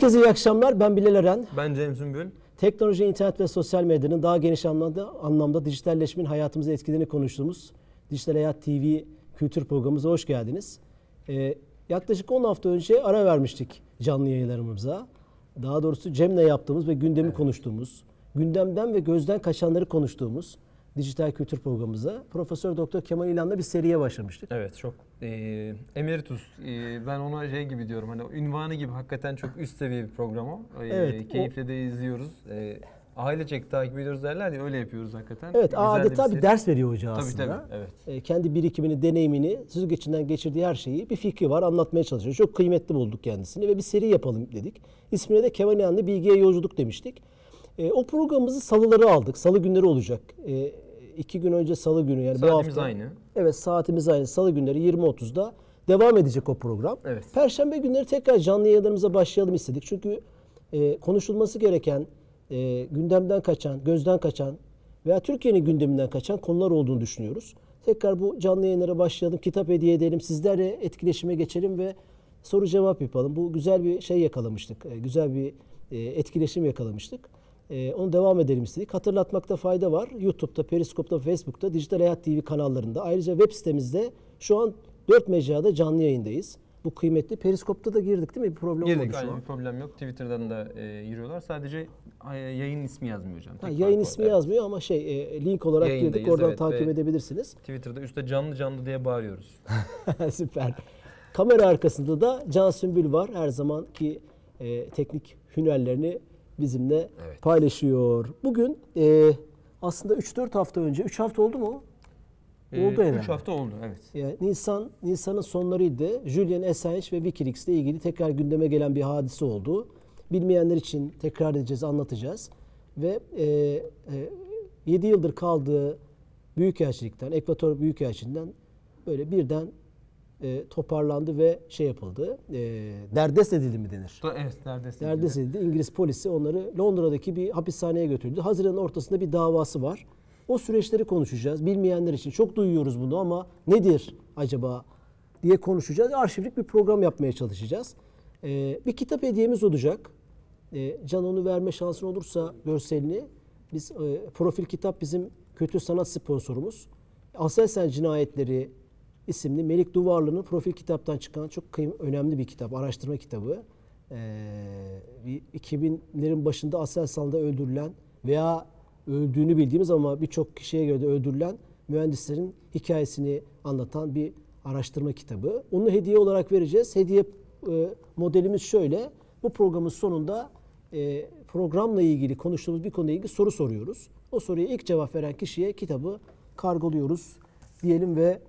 Herkese iyi akşamlar. Ben Bilal Eren. Ben Cem Sümbül. Teknoloji, internet ve sosyal medyanın daha geniş anlamda, anlamda dijitalleşmenin hayatımıza etkilerini konuştuğumuz Dijital Hayat TV kültür programımıza hoş geldiniz. Ee, yaklaşık 10 hafta önce ara vermiştik canlı yayınlarımıza. Daha doğrusu Cem'le yaptığımız ve gündemi konuştuğumuz, gündemden ve gözden kaçanları konuştuğumuz dijital kültür programımıza Profesör Doktor Kemal İlhan'la bir seriye başlamıştık. Evet çok e, emeritus. E, ben ona şey gibi diyorum hani ünvanı gibi hakikaten çok üst seviye bir program o. E, Evet, Keyifle de izliyoruz. E, ailecek takip ediyoruz derler ya öyle yapıyoruz hakikaten. Evet, Güzel de adeta bir, seri. ders veriyor hoca Tabii aslında. tabii evet. E, kendi birikimini, deneyimini, süzgecinden geçirdiği her şeyi bir fikri var anlatmaya çalışıyor. Çok kıymetli bulduk kendisini ve bir seri yapalım dedik. İsmine de Kemal İnanlı Bilgiye Yolculuk demiştik. E, o programımızı salıları aldık. Salı günleri olacak. E, iki gün önce salı günü yani bu Saatimiz hafta. aynı. Evet saatimiz aynı. Salı günleri 20.30'da devam edecek o program. Evet. Perşembe günleri tekrar canlı yayınlarımıza başlayalım istedik. Çünkü e, konuşulması gereken, e, gündemden kaçan, gözden kaçan veya Türkiye'nin gündeminden kaçan konular olduğunu düşünüyoruz. Tekrar bu canlı yayınlara başlayalım, kitap hediye edelim, sizlerle etkileşime geçelim ve soru cevap yapalım. Bu güzel bir şey yakalamıştık, e, güzel bir e, etkileşim yakalamıştık. E, onu devam edelim istedik. Hatırlatmakta fayda var. YouTube'da, Periskop'ta, Facebook'ta, Dijital Hayat TV kanallarında. Ayrıca web sitemizde şu an 4 mecrada canlı yayındayız. Bu kıymetli. Periskop'ta da girdik değil mi? Bir problem Girdik olmadı şu an. bir problem yok. Twitter'dan da e, giriyorlar. Sadece e, yayın ismi yazmıyor hocam. Ha, Tek yayın fark o. ismi Evet. yazmıyor ama şey e, link olarak Yayındayız, girdik. Oradan evet, takip ve- edebilirsiniz. Twitter'da üstte canlı canlı diye bağırıyoruz. Süper. Kamera arkasında da Can Sümbül var. Her zamanki e, teknik hünerlerini bizimle Evet. paylaşıyor. Bugün e, aslında 3-4 hafta önce, 3 hafta oldu mu? E, Oldu herhalde. Üç hafta oldu evet. Yani Nisan Nisan'ın sonlarıydı. Julian Assange ve WikiLeaks ile ilgili tekrar gündeme gelen bir hadise oldu. Bilmeyenler için tekrar edeceğiz, anlatacağız. Ve e, e, 7 yıldır kaldığı Büyükelçilikten, Ekvator Büyükelçiliğinden böyle birden e, toparlandı ve şey yapıldı. E, derdest edildi mi denir? Evet neredeyse. Derdest edildi. İngiliz polisi onları Londra'daki bir hapishaneye götürdü. Haziran'ın ortasında bir davası var. O süreçleri konuşacağız. Bilmeyenler için çok duyuyoruz bunu ama nedir acaba diye konuşacağız. Arşivlik bir program yapmaya çalışacağız. Ee, bir kitap hediyemiz olacak. Ee, Can onu verme şansın olursa görselini. Biz e, profil kitap bizim kötü sanat sponsorumuz. Aselsan Cinayetleri isimli Melik Duvarlı'nın profil kitaptan çıkan çok kıym- önemli bir kitap, araştırma kitabı. Ee, bir 2000'lerin başında Aselsan'da öldürülen veya öldüğünü bildiğimiz ama birçok kişiye göre de öldürülen mühendislerin hikayesini anlatan bir araştırma kitabı. Onu hediye olarak vereceğiz. Hediye e, modelimiz şöyle. Bu programın sonunda e, programla ilgili konuştuğumuz bir konuyla ilgili soru soruyoruz. O soruya ilk cevap veren kişiye kitabı kargoluyoruz diyelim ve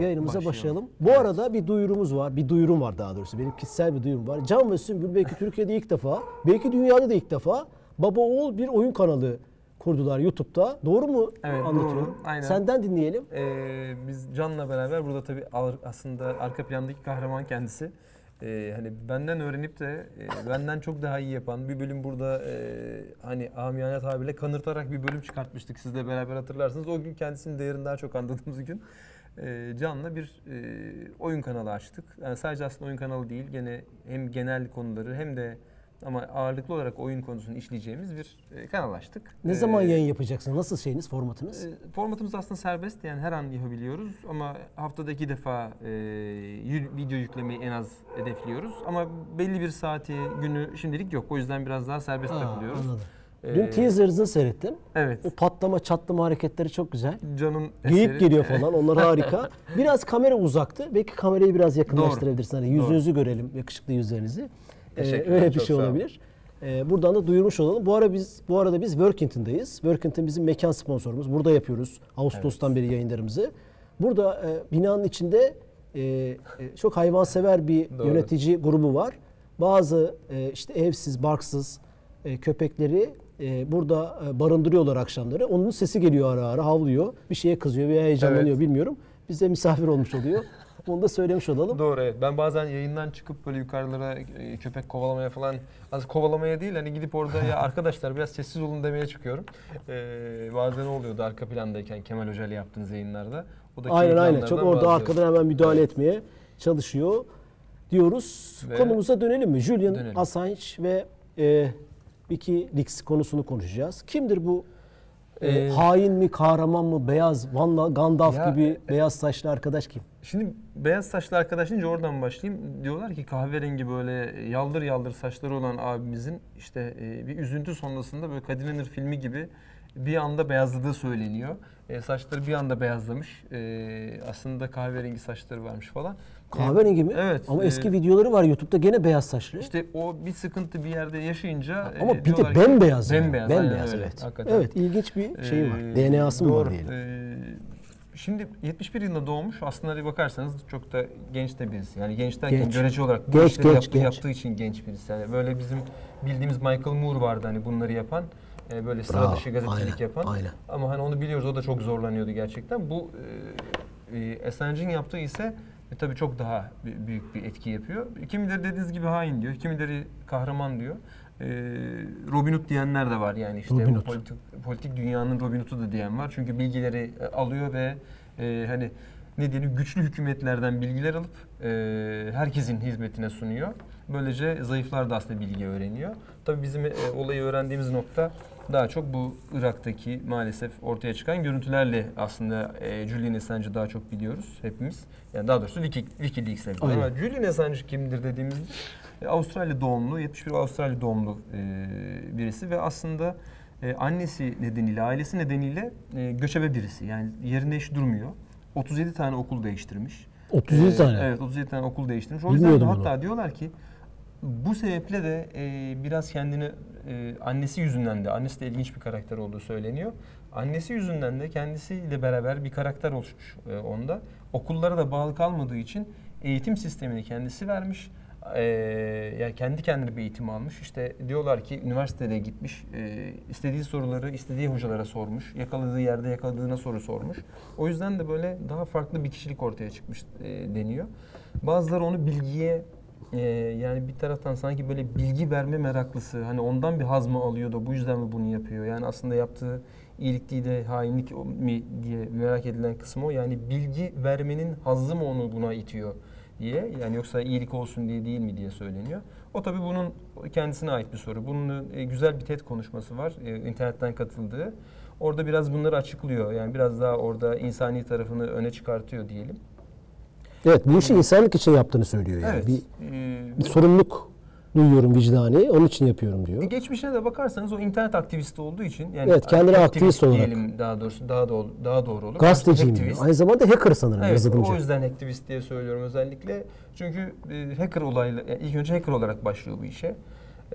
yayınımıza Başlayalım. başlayalım. Bu arada bir duyurumuz var. Bir duyurum var daha doğrusu. Benim kişisel bir duyurum var. Can ve Sümbül belki Türkiye'de ilk defa, belki dünyada da ilk defa baba oğul bir oyun kanalı kurdular YouTube'da. Doğru mu Evet, anlatıyorum? doğru. Aynen. Senden dinleyelim. Ee, biz Can'la beraber burada tabii aslında arka plandaki kahraman kendisi. Ee, hani benden öğrenip de e, benden çok daha iyi yapan bir bölüm burada e, hani amiyane tabirle kanırtarak bir bölüm çıkartmıştık sizle beraber hatırlarsınız. O gün kendisinin değerini daha çok anladığımız gün e, Can'la bir e, oyun kanalı açtık. Yani sadece aslında oyun kanalı değil gene hem genel konuları hem de ama ağırlıklı olarak oyun konusunu işleyeceğimiz bir e, kanal açtık. Ne Ee, zaman yayın yapacaksın? Nasıl şeyiniz, formatınız? e, Formatımız aslında serbest yani her an yapabiliyoruz ama haftada iki defa e, video yüklemeyi en az hedefliyoruz. Ama belli bir saati günü şimdilik yok o yüzden biraz daha serbest Aa, takılıyoruz. anladım. Ee, Dün teaser'ınızı seyrettim. Evet. O patlama, çatlama hareketleri çok güzel. Can'ın Geyik eseri. geliyor falan. Onlar harika. Biraz kamera uzaktı. Belki kamerayı biraz yakınlaştırabilirsin. Hani yüzünüzü görelim, yakışıklı yüzlerinizi. Ee, Teşekkürler, öyle bir şey olabilir. Ee, buradan da duyurmuş olalım. Bu ara biz bu arada biz Workington'dayız. Workington bizim mekan sponsorumuz. Burada yapıyoruz Ağustos'tan beri yayınlarımızı. Burada e, binanın içinde e, e, çok hayvansever bir Doğru. yönetici grubu var. Bazı e, işte evsiz, barksız e, köpekleri e, burada e, barındırıyorlar akşamları. Onun sesi geliyor ara ara havlıyor. Bir şeye kızıyor veya heyecanlanıyor Evet. bilmiyorum. Bize misafir olmuş oluyor. Onu da söylemiş olalım. Doğru evet. Ben bazen yayından çıkıp böyle yukarılara e, köpek kovalamaya falan az kovalamaya değil hani gidip orada ya arkadaşlar biraz sessiz olun demeye çıkıyorum. Ee, bazen oluyordu arka plandayken Kemal Hoca ile yaptığınız yayınlarda. O da Aynen aynen. Çok orada bazıları. arkadan hemen müdahale etmeye çalışıyor. diyoruz. Ve- Konumuza dönelim mi? Julian Dönelim. Assange ve e, Wikileaks konusunu konuşacağız. Kimdir bu? E, Ee, hain mi, kahraman mı, beyaz, Van Gandalf Ya, gibi beyaz saçlı arkadaş kim? Şimdi beyaz saçlı arkadaş deyince oradan başlayayım. Diyorlar ki kahverengi böyle yaldır yaldır saçları olan abimizin işte e, bir üzüntü sonrasında böyle Kadir İnanır filmi gibi bir anda beyazladığı söyleniyor. E, saçları bir anda beyazlamış. E, aslında kahverengi saçları varmış falan. Kahverengi mi? Evet. Ama e, eski videoları var YouTube'da gene beyaz saçlı. İşte o bir sıkıntı bir yerde yaşayınca Ama e, bir de ki- bembeyaz. yani. Bembeyaz. Bembeyaz öyle, evet. hakikaten. Evet ilginç bir şey var. Ee, DNA'sı mı var diyelim. Ee, şimdi 71 yılında doğmuş. Aslında bir bakarsanız çok da genç de birisi. Yani genç derken Genç. görece olarak bu Genç, işleri genç, yaptığı, genç. yaptığı için genç birisi. Yani böyle bizim bildiğimiz Michael Moore vardı hani bunları yapan. e, böyle sıra Bravo, dışı gazetecilik aynen, yapan. aynen. Ama hani onu biliyoruz o da çok zorlanıyordu gerçekten. Bu e, e, Assange'in yaptığı ise e, tabii çok daha büyük bir etki yapıyor. Kimileri dediğiniz gibi hain diyor, kimileri kahraman diyor. E, Robin Hood diyenler de var yani işte Robin Hood. politik, politik dünyanın Robin Hood'u da diyen var. Çünkü bilgileri e, alıyor ve e, hani ne diyelim güçlü hükümetlerden bilgiler alıp e, herkesin hizmetine sunuyor. Böylece zayıflar da aslında bilgi öğreniyor. Tabii bizim e, olayı öğrendiğimiz nokta daha çok bu Irak'taki maalesef ortaya çıkan görüntülerle aslında e, Julian Assange'ı daha çok biliyoruz hepimiz. Yani daha doğrusu Wiki, Wikileaks'le biliyoruz. Ama Julian Assange kimdir dediğimizde e, Avustralya doğumlu, 71 Avustralya doğumlu e, birisi ve aslında e, annesi nedeniyle, ailesi nedeniyle e, göçebe birisi. Yani yerinde hiç durmuyor. 37 tane okul değiştirmiş. 37 Ee, tane. Evet 37 tane okul değiştirmiş. O yüzden de Bilmiyordum hatta diyorlar ki bu sebeple de e, biraz kendini e, annesi yüzünden de annesi de ilginç bir karakter olduğu söyleniyor. Annesi yüzünden de kendisiyle beraber bir karakter oluşmuş e, onda. Okullara da bağlı kalmadığı için eğitim sistemini kendisi vermiş. E, yani kendi kendine bir eğitim almış. İşte diyorlar ki üniversitede gitmiş, e, istediği soruları istediği hocalara sormuş, yakaladığı yerde yakaladığına soru sormuş. O yüzden de böyle daha farklı bir kişilik ortaya çıkmış e, deniyor. Bazıları onu bilgiye e, yani bir taraftan sanki böyle bilgi verme meraklısı, hani ondan bir haz mı alıyor da bu yüzden mi bunu yapıyor? Yani aslında yaptığı iyilik değil de hainlik mi diye merak edilen kısmı o. Yani bilgi vermenin hazzı mı onu buna itiyor diye. Yani yoksa iyilik olsun diye değil mi diye söyleniyor. O tabii bunun kendisine ait bir soru. Bunun e, güzel bir TED konuşması var. e, internetten katıldığı. Orada biraz bunları açıklıyor. Yani biraz daha orada insani tarafını öne çıkartıyor diyelim. Evet bu işi insanlık için yaptığını söylüyor yani. Evet. Bir, e, bir sorumluluk duyuyorum vicdani. Onun için yapıyorum diyor. E, Geçmişine de bakarsanız o internet aktivisti olduğu için yani Evet, kendine aktivist olarak. diyelim daha doğrusu daha doğru daha doğru olur. Gazeteciyim diyor. Aktivist. Aynı zamanda hacker sanırım Evet, yazılımcı. o yüzden aktivist diye söylüyorum özellikle. Çünkü e, hacker olayla yani ilk önce hacker olarak başlıyor bu işe.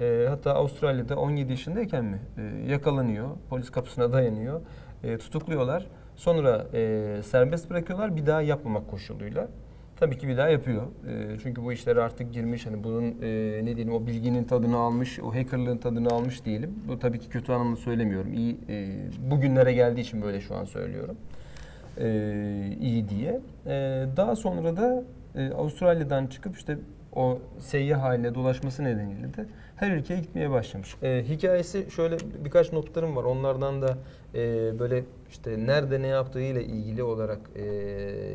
E, hatta Avustralya'da 17 yaşındayken mi e, yakalanıyor, polis kapısına dayanıyor, e, tutukluyorlar. Sonra e, serbest bırakıyorlar bir daha yapmamak koşuluyla. Tabii ki bir daha yapıyor. E, çünkü bu işlere artık girmiş hani bunun e, ne diyelim o bilginin tadını almış, o hackerlığın tadını almış diyelim. Bu tabii ki kötü anlamda söylemiyorum. İyi e, bugünlere geldiği için böyle şu an söylüyorum e, iyi diye. E, daha sonra da e, Avustralya'dan çıkıp işte o seyyah haline dolaşması nedeniyle de her ülkeye gitmeye başlamış. E, hikayesi şöyle birkaç notlarım var. Onlardan da e, böyle işte nerede ne yaptığıyla ilgili olarak e,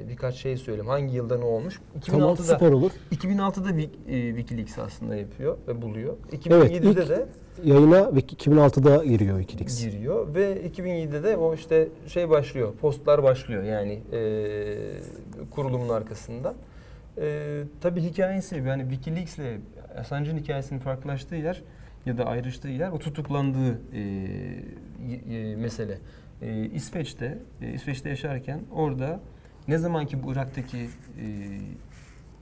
birkaç şey söyleyeyim. Hangi yılda ne olmuş? Tamam 2006'da süper olur. 2006'da Wik- e, WikiLeaks aslında yapıyor ve buluyor. Evet 2007'de ilk de yayına 2006'da giriyor Wikileaks. giriyor ve 2007'de de o işte şey başlıyor, postlar başlıyor yani e, kurulumun arkasında. E, tabii hikayesi yani WikiLeaks ile Assange'ın hikayesinin farklılaştığı yer ya da ayrıştığı yer o tutuklandığı e, e, mesele. E, İsveç'te, e, İsveç'te yaşarken orada ne zaman ki bu Irak'taki e,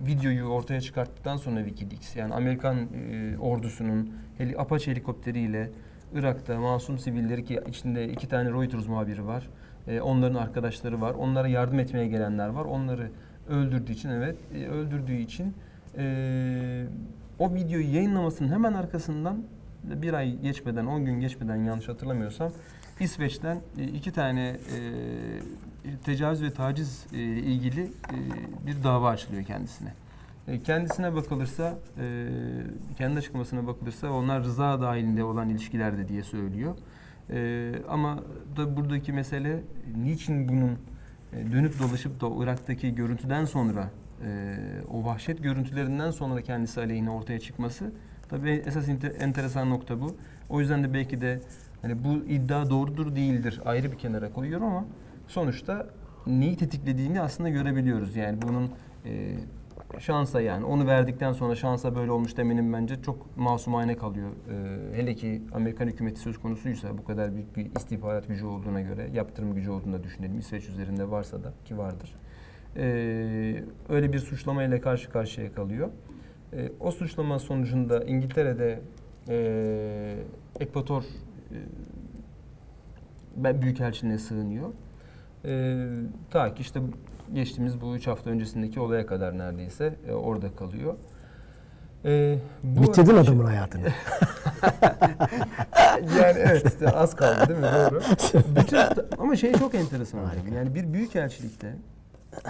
videoyu ortaya çıkarttıktan sonra WikiLeaks yani Amerikan e, ordusunun heli, Apache helikopteriyle Irak'ta masum sivilleri ki içinde iki tane Reuters muhabiri var. E, onların arkadaşları var. Onlara yardım etmeye gelenler var. Onları öldürdüğü için evet e, öldürdüğü için e, o videoyu yayınlamasının hemen arkasından bir ay geçmeden 10 gün geçmeden yanlış hatırlamıyorsam İsveç'ten e, iki tane e, tecavüz ve taciz e, ilgili e, bir dava açılıyor kendisine. E, Kendisine bakılırsa, e, kendi açıklamasına bakılırsa onlar rıza dahilinde olan ilişkilerde diye söylüyor. E, ama da buradaki mesele niçin bunun e, dönüp dolaşıp da Irak'taki görüntüden sonra e, o vahşet görüntülerinden sonra kendisi aleyhine ortaya çıkması tabii esas enteresan nokta bu. O yüzden de belki de hani bu iddia doğrudur değildir ayrı bir kenara koyuyorum ama sonuçta neyi tetiklediğini aslında görebiliyoruz. Yani bunun e, şansa yani onu verdikten sonra şansa böyle olmuş demenin bence çok masumane kalıyor. E, hele ki Amerikan hükümeti söz konusuysa bu kadar büyük bir istihbarat gücü olduğuna göre yaptırım gücü olduğunu da düşünelim. İsveç üzerinde varsa da ki vardır. E, öyle bir suçlamayla karşı karşıya kalıyor. E, o suçlama sonucunda İngiltere'de e, Ekvator e, Büyükelçiliğine sığınıyor. E, ta ki işte geçtiğimiz bu üç hafta öncesindeki olaya kadar neredeyse e, orada kalıyor. E, bu Bitirdin şey- adamın hayatını. yani evet işte az kaldı değil mi? Doğru. Bütün, ama şey çok enteresan hocam. Yani bir büyükelçilikte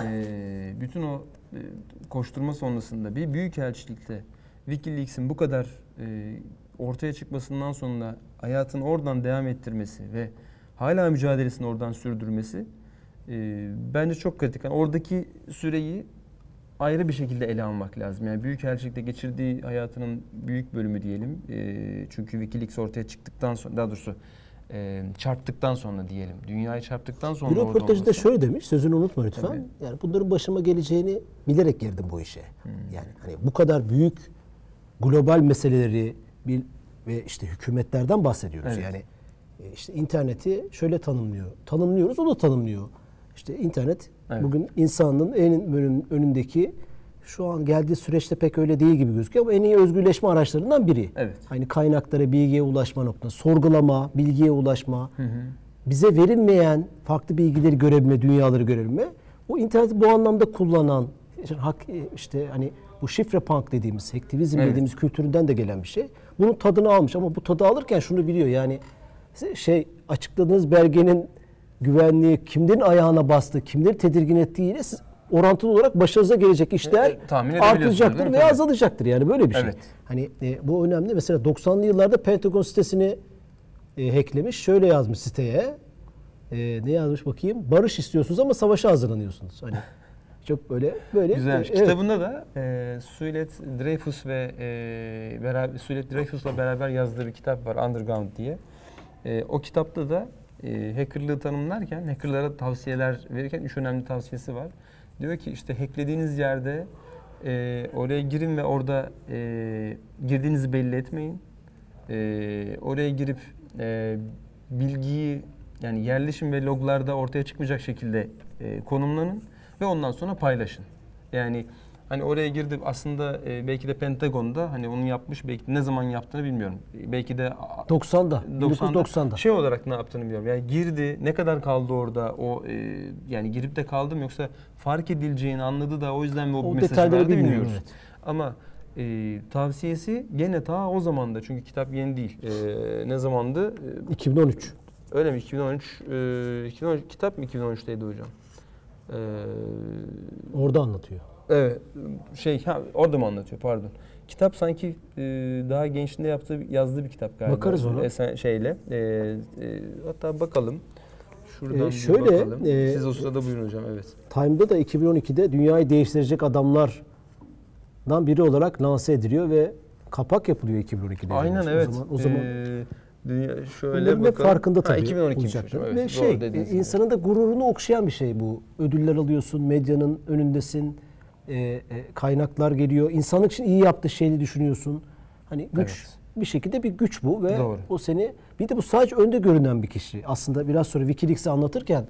e, bütün o e, koşturma sonrasında bir büyükelçilikte WikiLeaks'in bu kadar e, ortaya çıkmasından sonra hayatını oradan devam ettirmesi ve hala mücadelesini oradan sürdürmesi e, bence çok kritik. Yani oradaki süreyi ayrı bir şekilde ele almak lazım. Yani büyükelçilikte geçirdiği hayatının büyük bölümü diyelim. E, çünkü WikiLeaks ortaya çıktıktan sonra daha doğrusu e, çarptıktan sonra diyelim. Dünyayı çarptıktan sonra Bir olması. şöyle demiş, sözünü unutma lütfen. Tabii. Yani bunların başıma geleceğini bilerek girdim bu işe. Hmm. Yani hani bu kadar büyük global meseleleri bir ve işte hükümetlerden bahsediyoruz. Evet. Yani e, işte interneti şöyle tanımlıyor. Tanımlıyoruz, o da tanımlıyor. İşte internet Evet. bugün insanlığın en önün- önündeki şu an geldiği süreçte pek öyle değil gibi gözüküyor ama en iyi özgürleşme araçlarından biri. Evet. Hani kaynaklara, bilgiye ulaşma noktası, sorgulama, bilgiye ulaşma, bize verilmeyen farklı bilgileri görebilme, dünyaları görebilme. O interneti bu anlamda kullanan, hak, işte hani bu şifre punk dediğimiz, hacktivizm Evet. dediğimiz kültüründen de gelen bir şey. Bunun tadını almış ama bu tadı alırken şunu biliyor yani şey açıkladığınız belgenin güvenliği kimlerin ayağına bastı, kimleri tedirgin ettiğiyle siz orantılı olarak başarınıza gelecek işler E, e, artacaktır veya azalacaktır yani böyle bir şey. Evet. Hani e, bu önemli. Mesela 90'lı yıllarda Pentagon sitesini e, hacklemiş. Şöyle yazmış siteye. E, ne yazmış bakayım? Barış istiyorsunuz ama savaşa hazırlanıyorsunuz. Hani çok böyle böyle. Güzelmiş. e, evet. Kitabında da e, Suilet Dreyfus ve e, beraber Suilet Dreyfus'la beraber yazdığı bir kitap var Underground diye. E, o kitapta da e, hackerlığı tanımlarken, hackerlara tavsiyeler verirken üç önemli tavsiyesi var. Diyor ki işte hacklediğiniz yerde e, oraya girin ve orada e, girdiğinizi belli etmeyin. E, oraya girip e, bilgiyi yani yerleşim ve loglarda ortaya çıkmayacak şekilde e, konumlanın ve ondan sonra paylaşın. Yani hani oraya girdi aslında e, belki de Pentagon'da hani onu yapmış belki ne zaman yaptığını bilmiyorum. E, Belki de a- 90'da, 90'da 1990'da. şey olarak ne yaptığını bilmiyorum. Yani girdi ne kadar kaldı orada o e, yani girip de kaldım yoksa fark edileceğini anladı da o yüzden mi o, O mesajı verdi bilmiyorum, bilmiyoruz. evet. Ama e, tavsiyesi gene ta o zamanda çünkü kitap yeni değil. E, ne zamandı? E, 2013. Öyle mi? 2013, e, 2013 kitap mı 2013'teydi hocam? E, Orada anlatıyor. evet. Şey ha, orada mı anlatıyor? Pardon. Kitap sanki e, daha gençliğinde yaptığı yazdığı bir kitap galiba. Bakarız ona. Esen, şeyle. E, e, hatta bakalım. Şuradan E, bir şöyle, bakalım. e, Siz o sırada buyurun hocam. Evet. Time'da da 2012'de dünyayı değiştirecek adamlardan biri olarak lanse ediliyor ve kapak yapılıyor 2012'de. Aynen O evet. zaman, o zaman E, dünya şöyle Bunların bakalım. farkında tabii Ha, 2012 olacaktır. hocam. Ve Evet, şey, doğru gibi. insanın da gururunu okşayan bir şey bu. Ödüller alıyorsun, medyanın önündesin, e, e, kaynaklar geliyor. İnsanlık için iyi yaptığı şeyi düşünüyorsun. Hani güç Evet. bir şekilde bir güç bu ve Doğru. o seni bir de bu sadece önde görünen bir kişi. Aslında biraz sonra WikiLeaks'i anlatırken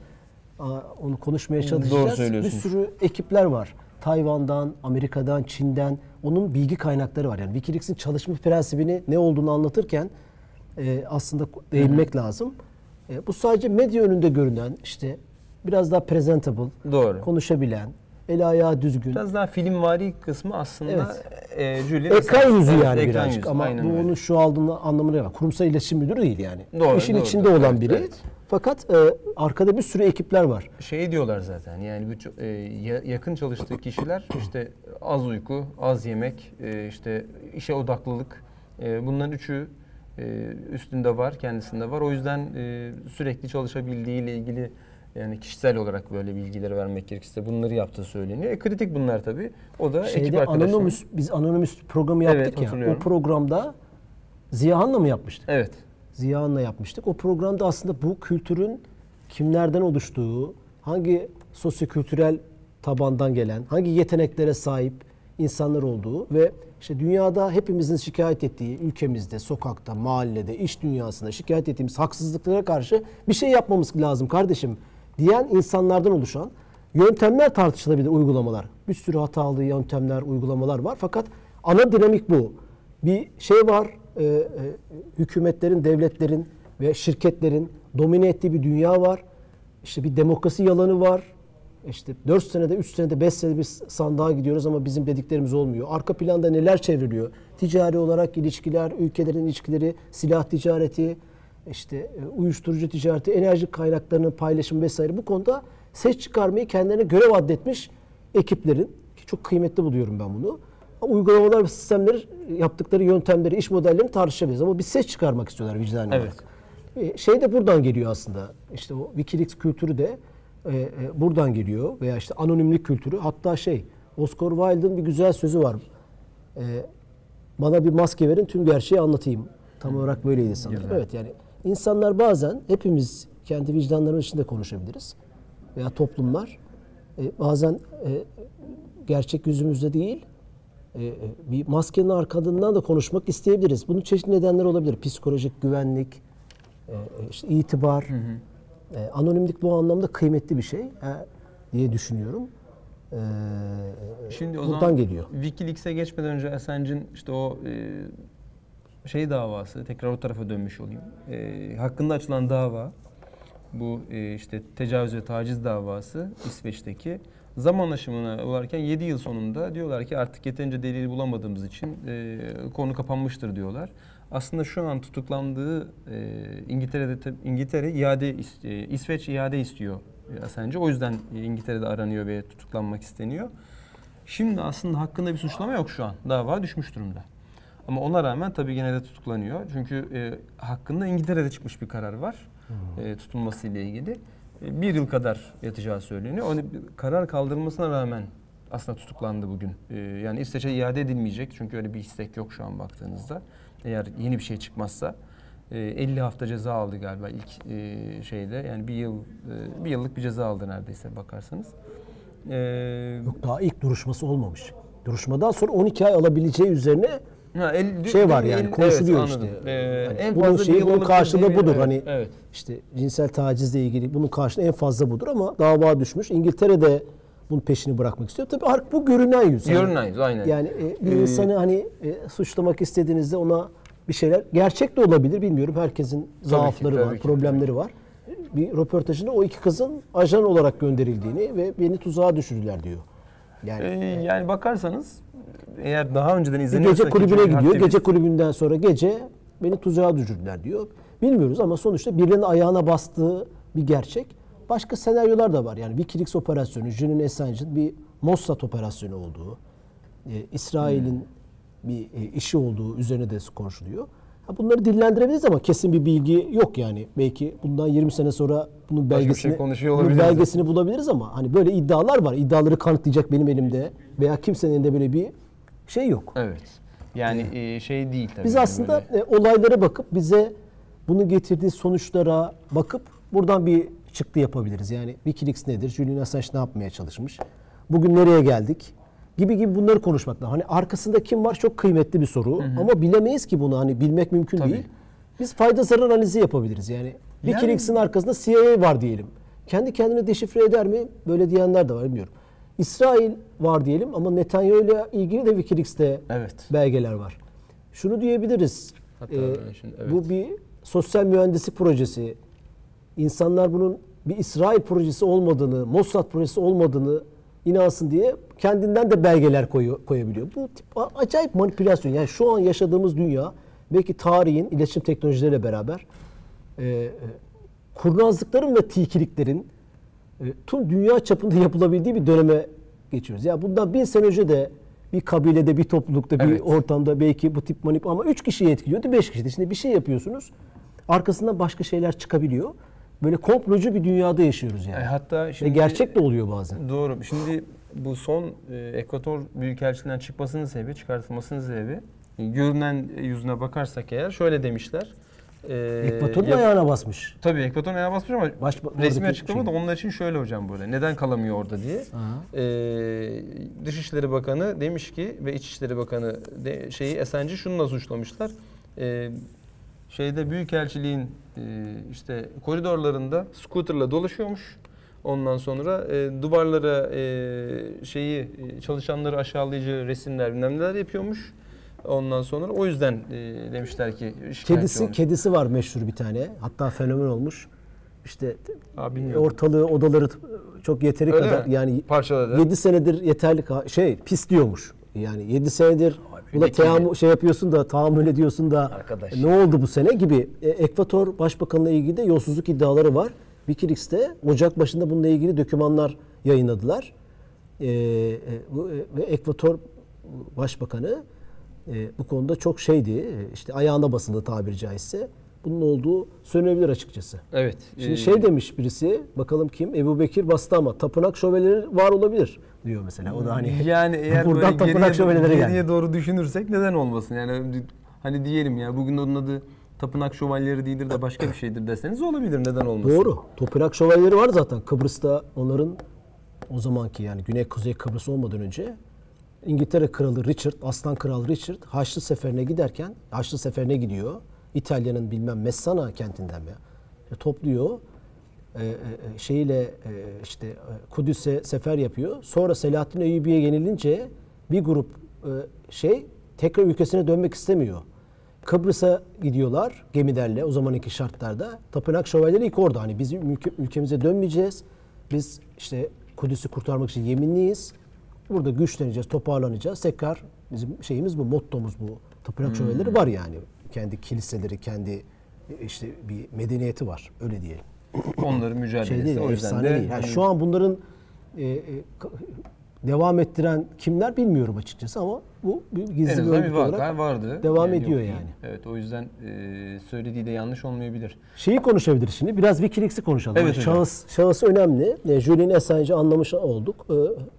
onu konuşmaya çalışacağız. bir söylüyorsunuz. sürü ekipler var. Tayvan'dan, Amerika'dan, Çin'den onun bilgi kaynakları var. Yani WikiLeaks'in çalışma prensibini ne olduğunu anlatırken e, aslında değinmek lazım. E, bu sadece medya önünde görünen işte biraz daha presentable, Doğru. konuşabilen, el ayağı düzgün. Biraz daha filmvari kısmı aslında Evet. e, Julian ekran yüzü yani ekran birazcık yüzü, ama bu onun şu aldığını anlamına var. Kurumsal iletişim müdürü değil yani. Doğru, İşin doğru, içinde doğru. olan Evet, biri. evet. Fakat e, arkada bir sürü ekipler var. Şey diyorlar zaten yani ço- e, ya- yakın çalıştığı kişiler işte az uyku, az yemek, e, işte işe odaklılık e, bunların üçü üstünde var, kendisinde var. O yüzden e, sürekli çalışabildiği ile ilgili Yani kişisel olarak böyle bilgileri vermek gerekirse bunları yaptığı söyleniyor. E, kritik bunlar tabii. O da ekip Şeyde arkadaşları. Anonymous, biz Anonymous programı Evet, yaptık ya. O programda Ziyahan'la mı yapmıştık? Evet. Ziyahan'la yapmıştık. O programda aslında bu kültürün kimlerden oluştuğu, hangi sosyokültürel tabandan gelen, hangi yeteneklere sahip insanlar olduğu ve işte dünyada hepimizin şikayet ettiği ülkemizde, sokakta, mahallede, iş dünyasında şikayet ettiğimiz haksızlıklara karşı bir şey yapmamız lazım kardeşim diyen insanlardan oluşan yöntemler tartışılabilir uygulamalar. Bir sürü hatalı yöntemler, uygulamalar var fakat ana dinamik bu. Bir şey var, e, e, hükümetlerin, devletlerin ve şirketlerin domine ettiği bir dünya var. İşte bir demokrasi yalanı var. İşte 4 senede, 3 senede, 5 senede bir sandığa gidiyoruz ama bizim dediklerimiz olmuyor. Arka planda neler çevriliyor? Ticari olarak ilişkiler, ülkelerin ilişkileri, silah ticareti, işte e, uyuşturucu ticareti, enerji kaynaklarının paylaşımı vesaire bu konuda ses çıkarmayı kendilerine görev addetmiş ekiplerin ki çok kıymetli buluyorum ben bunu. Uygulamalar ve sistemleri, yaptıkları yöntemleri, iş modellerini tartışabiliriz ama bir ses çıkarmak istiyorlar vicdani Evet. olarak. E, Şey de buradan geliyor aslında. İşte o Wikileaks kültürü de e, e, buradan geliyor veya işte anonimlik kültürü. Hatta şey Oscar Wilde'ın bir güzel sözü var. E, bana bir maske verin tüm gerçeği anlatayım. Tam olarak böyleydi sanırım. Güzel. Evet yani insanlar bazen hepimiz kendi vicdanlarımız içinde konuşabiliriz. Veya toplumlar e, bazen e, gerçek yüzümüzde değil e, e, bir maskenin arkasından da konuşmak isteyebiliriz. Bunun çeşitli nedenleri olabilir. Psikolojik güvenlik, e, e, işte itibar, e, anonimlik bu anlamda kıymetli bir şey e, diye düşünüyorum. E, Şimdi o buradan zaman geliyor. Wikileaks'e geçmeden önce Assange'in işte o e, şey davası tekrar o tarafa dönmüş olayım. E, hakkında açılan dava bu e, işte tecavüz ve taciz davası İsveç'teki zaman aşımına uğrarken 7 yıl sonunda diyorlar ki artık yeterince delil bulamadığımız için e, konu kapanmıştır diyorlar. Aslında şu an tutuklandığı e, İngiltere'de İngiltere iade e, İsveç iade istiyor Assange. O yüzden e, İngiltere'de aranıyor ve tutuklanmak isteniyor. Şimdi aslında hakkında bir suçlama yok şu an. Dava düşmüş durumda. Ama ona rağmen tabii gene de tutuklanıyor. Çünkü e, hakkında İngiltere'de çıkmış bir karar var. E, tutulması ile ilgili. E, bir yıl kadar yatacağı söyleniyor. Onu karar kaldırılmasına rağmen aslında tutuklandı bugün. E, yani İsveç'e iade edilmeyecek. Çünkü öyle bir istek yok şu an baktığınızda. Eğer yeni bir şey çıkmazsa. E, 50 hafta ceza aldı galiba ilk e, şeyde. Yani bir yıl e, bir yıllık bir ceza aldı neredeyse bakarsanız. E, Yok daha ilk duruşması olmamış. Duruşmadan sonra 12 ay alabileceği üzerine Ha, el- şey var el- yani evet, konuşuluyor anladım. işte. Ee, Hani en bunun fazla şeyi, bunun karşılığı budur. evet, Hani evet. işte cinsel tacizle ilgili bunun karşılığı en fazla budur ama dava düşmüş. İngiltere'de bunun peşini bırakmak istiyor. Tabii bu görünen yüz. Yani- Görünen yüz, aynen. Yani e, bir Ee, insanı hani e, suçlamak istediğinizde ona bir şeyler gerçek de olabilir bilmiyorum. Herkesin zaafları tabii var, ki, problemleri var. Bir röportajında o iki kızın ajan olarak gönderildiğini ve beni tuzağa düşürdüler diyor. Yani Ee, yani bakarsanız eğer daha önceden bir izleniyorsa gece ki kulübüne gidiyor. aktivist- Gece kulübünden sonra gece beni tuzağa düşürdüler diyor. Bilmiyoruz ama sonuçta birilerinin ayağına bastığı bir gerçek. Başka senaryolar da var. Yani Wikileaks operasyonu, Julian Assange'in bir Mossad operasyonu olduğu, e, İsrail'in bir e, işi olduğu üzerine de konuşuluyor. Ha, bunları dillendirebiliriz ama kesin bir bilgi yok yani. Belki bundan 20 sene sonra bunun şey belgesini, konuşuyor bunun belgesini bulabiliriz ama hani böyle iddialar var. İddiaları kanıtlayacak benim elimde veya kimsenin elinde böyle bir şey yok. Evet. Yani e, şey değil tabii. Biz yani aslında böyle- e, olaylara bakıp bize bunu getirdiği sonuçlara bakıp buradan bir çıktı yapabiliriz. Yani Wikileaks nedir? Julian Assange ne yapmaya çalışmış? Bugün nereye geldik? Gibi gibi bunları konuşmak lazım. Hani arkasında kim var çok kıymetli bir soru. Ama bilemeyiz ki bunu. Hani bilmek mümkün Tabii. değil. Biz fayda zarar analizi yapabiliriz. Yani Wikileaks'in arkasında CIA var diyelim. Kendi kendine deşifre eder mi? Böyle diyenler de var bilmiyorum. İsrail var diyelim ama Netanyahu ile ilgili de Wikileaks'te Evet. belgeler var. Şunu diyebiliriz. Hatta Ee, şimdi- evet. Bu bir sosyal mühendislik projesi. İnsanlar bunun bir İsrail projesi olmadığını, Mossad projesi olmadığını inansın diye kendinden de belgeler koyu- koyabiliyor. Bu tip acayip manipülasyon. Yani şu an yaşadığımız dünya belki tarihin iletişim teknolojileriyle beraber e, e, kurnazlıkların ve tilkiliklerin e, tüm dünya çapında yapılabildiği bir döneme geçiyoruz. Ya bundan bin sene önce de bir kabilede, bir toplulukta, bir Evet. ortamda belki bu tip manip ama üç kişiyi etkiliyordu, beş kişi. Şimdi bir şey yapıyorsunuz, arkasından başka şeyler çıkabiliyor. Böyle komplocu bir dünyada yaşıyoruz E, yani. hatta Ve şimdi gerçek de oluyor bazen. Doğru. Şimdi bu son e, Ekvator Büyükelçiliğinden çıkmasının sebebi, çıkartılmasının sebebi e, görünen yüzüne bakarsak eğer şöyle demişler. E, Ekvator'un yap- ayağına basmış. Tabii Ekvator'un ayağına basmış ama Baş, resmi açıklama da şey. onlar için şöyle hocam böyle. Neden kalamıyor orada diye. Aha. Ee, Dışişleri Bakanı demiş ki ve İçişleri Bakanı de, şeyi Esenci şununla suçlamışlar. Ee, şeyde Büyükelçiliğin e, işte koridorlarında scooterla dolaşıyormuş. Ondan sonra e, duvarlara e, şeyi e, çalışanları aşağılayıcı resimler bilmem neler yapıyormuş. Ondan sonra o yüzden e, demişler ki Kedisi olmuş. kedisi var meşhur bir tane. Hatta fenomen olmuş. İşte Aa, bilmiyorum. ortalığı odaları çok yeteri Öyle kadar mi? yani Parçaladı. 7 senedir yeterli şey pis diyormuş. Yani 7 senedir buna teamül şey yapıyorsun da tahammül ediyorsun da Arkadaş. ne oldu bu sene gibi. E, Ekvator Başbakanı'na ilgili de yolsuzluk iddiaları var. Wikileaks'te Ocak başında bununla ilgili dokümanlar yayınladılar. E, e, e, ve Ekvator Başbakanı e, bu konuda çok şeydi. e, işte ayağına basıldı tabiri caizse. Bunun olduğu söylenebilir açıkçası. Evet. Şimdi e, şey demiş birisi, bakalım kim? Ebu Bekir bastı ama tapınak şövalyeleri var olabilir diyor mesela. O da hani yani eğer buradan böyle tapınak şövalyeleri geriye doğru düşünürsek neden olmasın? Yani hani diyelim ya bugün onun adı tapınak şövalyeleri değildir de başka bir şeydir deseniz olabilir. Neden olmasın? Doğru. Tapınak şövalyeleri var zaten. Kıbrıs'ta onların o zamanki yani Güney Kuzey Kıbrıs olmadan önce İngiltere Kralı Richard, Aslan Kral Richard Haçlı Seferi'ne giderken Haçlı Seferi'ne gidiyor. İtalya'nın bilmem Messana kentinden mi? E, topluyor. E, e, e, şeyle e, işte Kudüs'e sefer yapıyor. Sonra Selahaddin Eyyubi'ye yenilince bir grup e, şey tekrar ülkesine dönmek istemiyor. Kıbrıs'a gidiyorlar gemilerle o zamanki şartlarda. Tapınak şövalyeleri ilk orada. Hani biz ülke- ülkemize dönmeyeceğiz. Biz işte Kudüs'ü kurtarmak için yeminliyiz. Burada güçleneceğiz, toparlanacağız. Tekrar bizim şeyimiz bu, mottomuz bu. Tapınak şövalyeleri var yani. Kendi kiliseleri, kendi işte bir medeniyeti var. Öyle diyelim. Onların mücadelesi. Şey değil, o yüzden de değil. Yani hani şu an bunların e, e, devam ettiren kimler bilmiyorum açıkçası ama bu bir gizli bir örgüt olarak vardı. devam yok ediyor değil. yani. Evet o yüzden e, söylediği de yanlış olmayabilir. Şeyi konuşabiliriz şimdi. Biraz Wikileaks'i konuşalım. Evet Yani şahıs, şahıs önemli. E, Julian Assange'i anlamış olduk. E,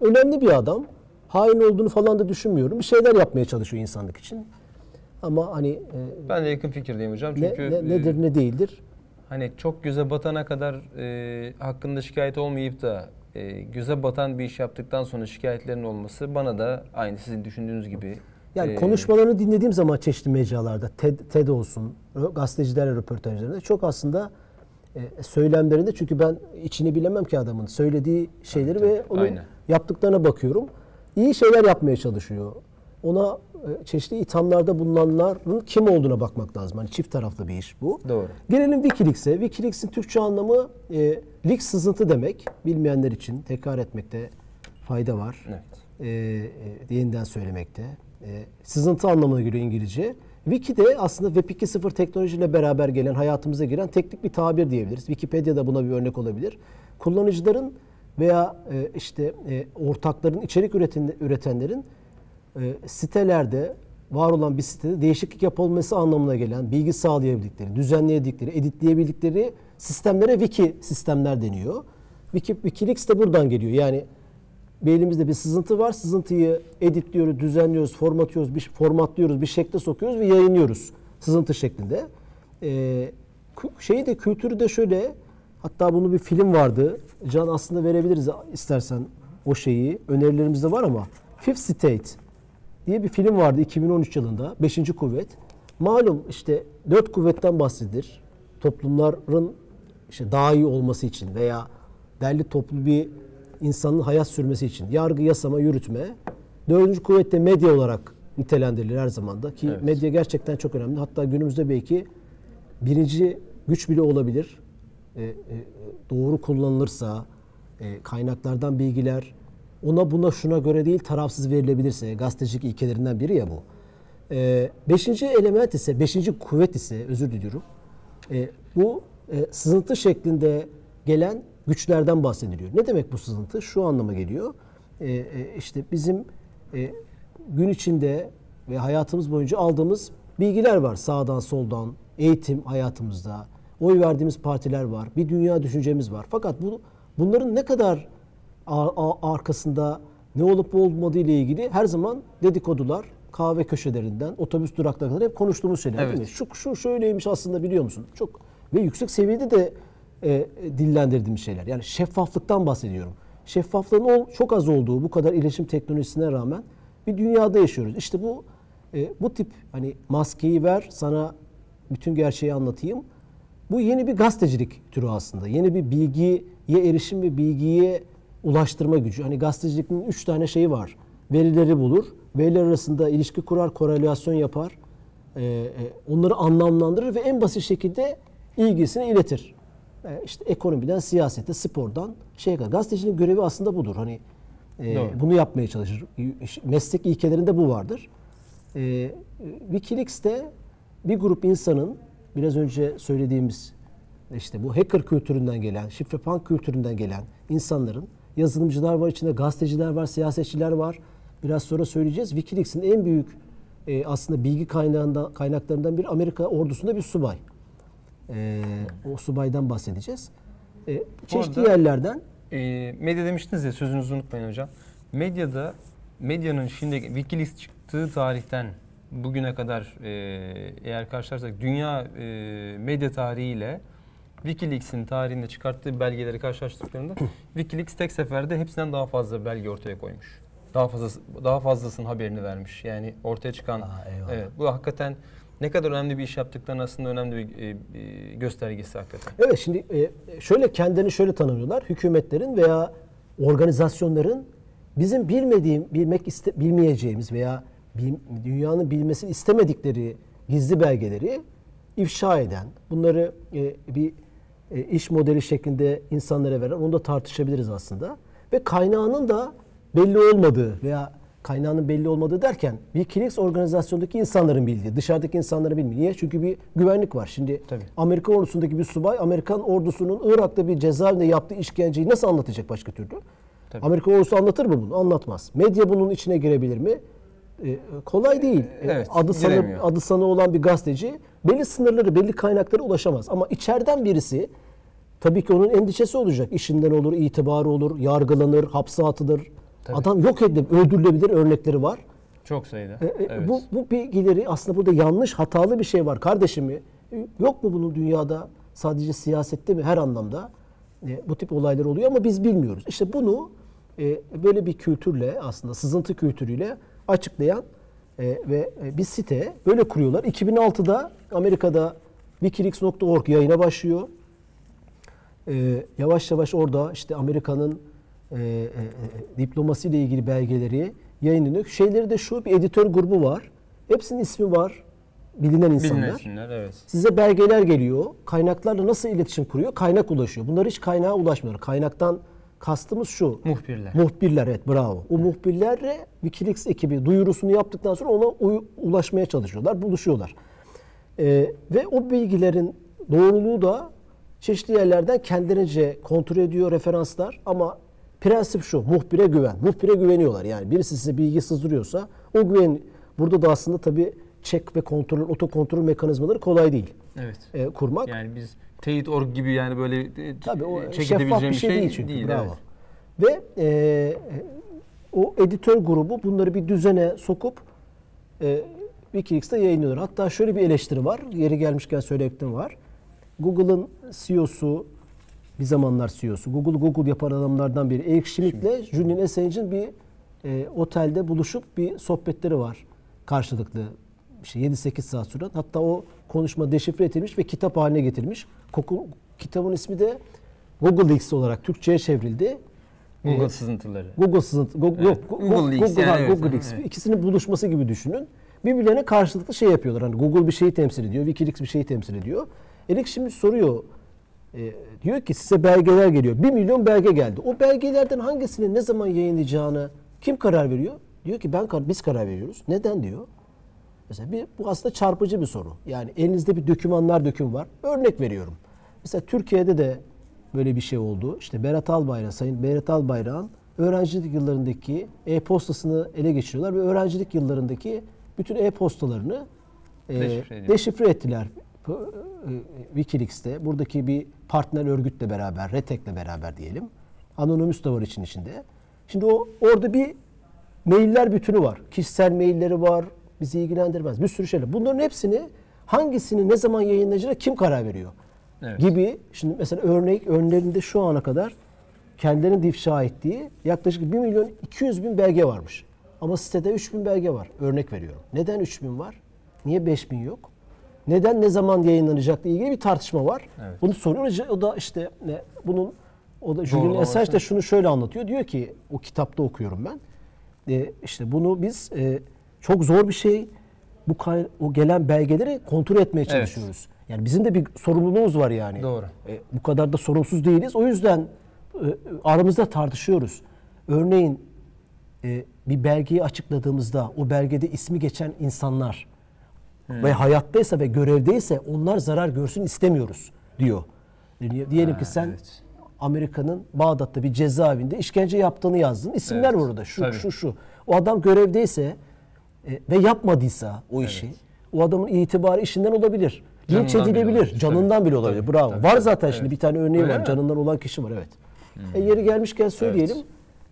önemli bir adam. Hain olduğunu falan da düşünmüyorum. Bir şeyler yapmaya çalışıyor insanlık için. Ama hani e, Ben de yakın fikirdeyim hocam. ne, Çünkü ne- e, nedir ne değildir. hani çok göze batana kadar e, hakkında şikayet olmayıp da e, göze batan bir iş yaptıktan sonra şikayetlerin olması bana da aynı sizin düşündüğünüz gibi Yani e, konuşmalarını dinlediğim zaman çeşitli mecralarda, TED, TED olsun, gazetecilerle röportajlarında çok aslında e, söylemlerinde çünkü ben içini bilemem ki adamın söylediği şeyleri ve onun aynen. yaptıklarına bakıyorum. İyi şeyler yapmaya çalışıyor. Ona e, çeşitli ithamlarda bulunanların kim olduğuna bakmak lazım. Hani çift taraflı bir iş bu. Doğru. Gelelim Wikileaks'e. Wikileaks'in Türkçe anlamı e, leak sızıntı demek. Bilmeyenler için tekrar etmekte fayda var Evet. e, e, yeniden söylemekte. E, sızıntı anlamına geliyor İngilizce. Wiki de aslında Web 2.0 teknolojiyle beraber gelen, hayatımıza giren teknik bir tabir diyebiliriz. Wikipedia da buna bir örnek olabilir. Kullanıcıların veya e, işte e, ortakların, içerik üreten, üretenlerin e, sitelerde var olan bir sitede değişiklik yapılması anlamına gelen bilgi sağlayabildikleri, düzenleyebildikleri, editleyebildikleri sistemlere wiki sistemler deniyor. Wiki, Wikileaks de buradan geliyor. Yani elimizde bir sızıntı var. Sızıntıyı editliyoruz, düzenliyoruz, formatıyoruz, bir formatlıyoruz, bir şekle sokuyoruz ve yayınlıyoruz sızıntı şeklinde. Ee, şeyi de kültürü de şöyle. Hatta bunu bir film vardı. Can aslında verebiliriz istersen o şeyi. Önerilerimiz de var ama Fifth State diye bir film vardı 2013 yılında. Beşinci kuvvet. Malum işte dört kuvvetten bahsedilir. Toplumların işte daha iyi olması için veya derli toplu bir insanın hayat sürmesi için. Yargı, yasama, yürütme. Dördüncü kuvvette medya olarak nitelendirilir her zaman da. Ki Evet. medya gerçekten çok önemli. Hatta günümüzde belki birinci güç bile olabilir. Ee, e, doğru kullanılırsa, e, kaynaklardan bilgiler ona buna şuna göre değil tarafsız verilebilirse gazetecilik ilkelerinden biri ya bu. Ee, beşinci element ise, beşinci kuvvet ise özür diliyorum. E, bu e, sızıntı şeklinde gelen güçlerden bahsediliyor. Ne demek bu sızıntı? Şu anlama geliyor. E, e, işte bizim e, gün içinde ve hayatımız boyunca aldığımız bilgiler var. Sağdan soldan, eğitim hayatımızda, oy verdiğimiz partiler var, bir dünya düşüncemiz var. Fakat bu bunların ne kadar arkasında ne olup olmadığı ile ilgili her zaman dedikodular, kahve köşelerinden, otobüs duraklarından hep konuştuğumuz şeyler Evet. değil mi? Şu, şu şöyleymiş aslında biliyor musun? Çok ve yüksek seviyede de e, dillendirdiğimiz şeyler. Yani şeffaflıktan bahsediyorum. Şeffaflığın ol- çok az olduğu bu kadar iletişim teknolojisine rağmen bir dünyada yaşıyoruz. İşte bu e, bu tip hani maskeyi ver sana bütün gerçeği anlatayım. Bu yeni bir gazetecilik türü aslında. Yeni bir bilgiye erişim ve bilgiye ulaştırma gücü. Hani gazetecilik'in üç tane şeyi var. Verileri bulur, veriler arasında ilişki kurar, korelasyon yapar, e, e, onları anlamlandırır ve en basit şekilde ilgisini iletir. E, işte ekonomiden, siyasete, spordan şeye kadar. Gazetecinin görevi aslında budur. Hani e, Doğru. bunu yapmaya çalışır. Meslek ilkelerinde bu vardır. E, Wikileaks'te bir grup insanın biraz önce söylediğimiz işte bu hacker kültüründen gelen, şifre punk kültüründen gelen insanların yazılımcılar var içinde, gazeteciler var, siyasetçiler var. Biraz sonra söyleyeceğiz. Wikileaks'in en büyük e, aslında bilgi kaynağından, kaynaklarından bir Amerika ordusunda bir subay. E, o subaydan bahsedeceğiz. E, çeşitli arada- yerlerden E, medya demiştiniz ya sözünüzü unutmayın hocam. Medyada medyanın şimdi Wikileaks çıktığı tarihten bugüne kadar e, eğer karşılarsak dünya e, medya tarihiyle Wikileaks'in tarihinde çıkarttığı belgeleri karşılaştırdıklarında Wikileaks tek seferde hepsinden daha fazla belge ortaya koymuş. Daha fazla daha fazlasının haberini vermiş. Yani ortaya çıkan Aa, evet bu hakikaten ne kadar önemli bir iş yaptıklarının aslında önemli bir e, e, göstergesi hakikaten. Evet şimdi e, şöyle kendilerini şöyle tanımlıyorlar. Hükümetlerin veya organizasyonların bizim bilmediğim, bilmek iste, bilmeyeceğimiz veya bil- dünyanın bilmesini istemedikleri gizli belgeleri ifşa eden, bunları e, bir e, iş modeli şeklinde insanlara veren, onu da tartışabiliriz aslında. Ve kaynağının da belli olmadığı veya kaynağının belli olmadığı derken Wikileaks organizasyondaki insanların bildiği, dışarıdaki insanların bilmiyor. Niye? Çünkü bir güvenlik var. Şimdi Tabii. Amerikan ordusundaki bir subay Amerikan ordusunun Irak'ta bir cezaevinde yaptığı işkenceyi nasıl anlatacak başka türlü? Tabii. Amerikan ordusu anlatır mı bunu? Anlatmaz. Medya bunun içine girebilir mi? Ee, kolay değil. Ee, evet, adı sanı adı sanı olan bir gazeteci belli sınırları, belli kaynaklara ulaşamaz. Ama içeriden birisi tabii ki onun endişesi olacak. İşinden olur, itibarı olur, yargılanır, hapse atılır. Tabii. Adam yok edilebilir, öldürülebilir örnekleri var. Çok sayıda. E, e, evet. Bu, bu bilgileri aslında burada yanlış, hatalı bir şey var kardeşim mi? E, Yok mu bunun dünyada sadece siyasette mi her anlamda e, bu tip olaylar oluyor ama biz bilmiyoruz. İşte bunu e, böyle bir kültürle aslında sızıntı kültürüyle açıklayan e, ve e, bir site böyle kuruyorlar. 2006'da Amerika'da wikileaks.org yayına başlıyor. E, yavaş yavaş orada işte Amerika'nın e, e, e, diplomasi ile ilgili belgeleri yayınlanıyor. Şeyleri de şu bir editör grubu var. Hepsinin ismi var. Bilinen insanlar. Bilinen isimler evet. Size belgeler geliyor. Kaynaklarla nasıl iletişim kuruyor? Kaynak ulaşıyor. Bunlar hiç kaynağa ulaşmıyorlar. Kaynaktan kastımız şu. Muhbirler. Muhbirler evet bravo. O muhbirlerle Wikileaks ekibi duyurusunu yaptıktan sonra ona ulaşmaya çalışıyorlar, buluşuyorlar. Ee, ve o bilgilerin doğruluğu da çeşitli yerlerden kendilerince kontrol ediyor referanslar ama prensip şu muhbire güven. Muhbire güveniyorlar yani birisi size bilgi sızdırıyorsa o güven burada da aslında tabii çek ve kontrol, otokontrol mekanizmaları kolay değil Evet. e, kurmak. Yani biz teyit.org gibi yani böyle e, Tabii o çek şeffaf bir edebileceğimiz şey, değil çünkü. Bravo. evet. Ve e, o editör grubu bunları bir düzene sokup e, Wikileaks'te yayınlıyorlar. Hatta şöyle bir eleştiri var. Yeri gelmişken söyleyelim var. Google'ın CEO'su bir zamanlar CEO'su. Google Google yapan adamlardan biri. Eric Schmidt'le Julian Assange'in bir e, otelde buluşup bir sohbetleri var. Karşılıklı işte 7-8 saat süren. Hatta o konuşma deşifre edilmiş ve kitap haline getirilmiş. Koku- Kitabın ismi de Google Leaks olarak Türkçe'ye çevrildi. Google Ee, sızıntıları. Google sızıntı, Google, Evet, yok, Google Google, Leaks Google, yani evet, Google Leaks. evet. İkisinin buluşması gibi düşünün. Birbirlerine karşılıklı şey yapıyorlar. Hani Google bir şeyi temsil ediyor, Wikileaks bir şeyi temsil ediyor. Erik şimdi soruyor. e, diyor ki size belgeler geliyor. Bir milyon belge geldi. O belgelerden hangisini ne zaman yayınlayacağını kim karar veriyor? Diyor ki ben biz karar veriyoruz. Neden diyor? Mesela bir, bu aslında çarpıcı bir soru. Yani elinizde bir dokümanlar döküm var. Örnek veriyorum. Mesela Türkiye'de de böyle bir şey oldu. İşte Berat Albayrak, Sayın Berat Albayrak'ın öğrencilik yıllarındaki e-postasını ele geçiriyorlar ve öğrencilik yıllarındaki bütün e-postalarını e, Deşifre ediyor. deşifre ettiler. e, Wikileaks'te buradaki bir partner örgütle beraber, Retek'le beraber diyelim. Anonymous da var için içinde. Şimdi o orada bir mailler bütünü var. Kişisel mailleri var. Bizi ilgilendirmez. Bir sürü şeyler. Bunların hepsini hangisini ne zaman yayınlayacağına kim karar veriyor? Evet. Gibi. Şimdi mesela örnek önlerinde şu ana kadar kendilerinin ifşa ettiği yaklaşık 1 milyon 200 bin belge varmış. Ama sitede 3 bin belge var. Örnek veriyorum. Neden 3 bin var? Niye 5 bin yok? Neden ne zaman yayınlanacakla ilgili bir tartışma var. Evet. Bunu soruyor. O da işte ne, bunun o da Julian. Assange de şunu şöyle anlatıyor. Diyor ki o kitapta okuyorum ben. E, işte bunu biz e, çok zor bir şey. Bu o gelen belgeleri kontrol etmeye Evet. çalışıyoruz. Yani bizim de bir sorumluluğumuz var yani. Doğru. E, bu kadar da sorumsuz değiliz. O yüzden e, aramızda tartışıyoruz. Örneğin e, bir belgeyi açıkladığımızda o belgede ismi geçen insanlar ve hayattaysa ve görevdeyse onlar zarar görsün istemiyoruz diyor. Diye- Diyelim ki sen evet. Amerika'nın Bağdat'ta bir cezaevinde işkence yaptığını yazdın. İsimler Evet, orada. Şu tabii. şu şu. O adam görevdeyse e, ve yapmadıysa o işi o adamın itibarı işinden olabilir. Linç edilebilir. Canından bile olabilir. Bravo. tabii, var tabii, zaten evet. şimdi bir tane örneği Öyle var. mi? Canından olan kişi var evet. E, yeri gelmişken söyleyelim.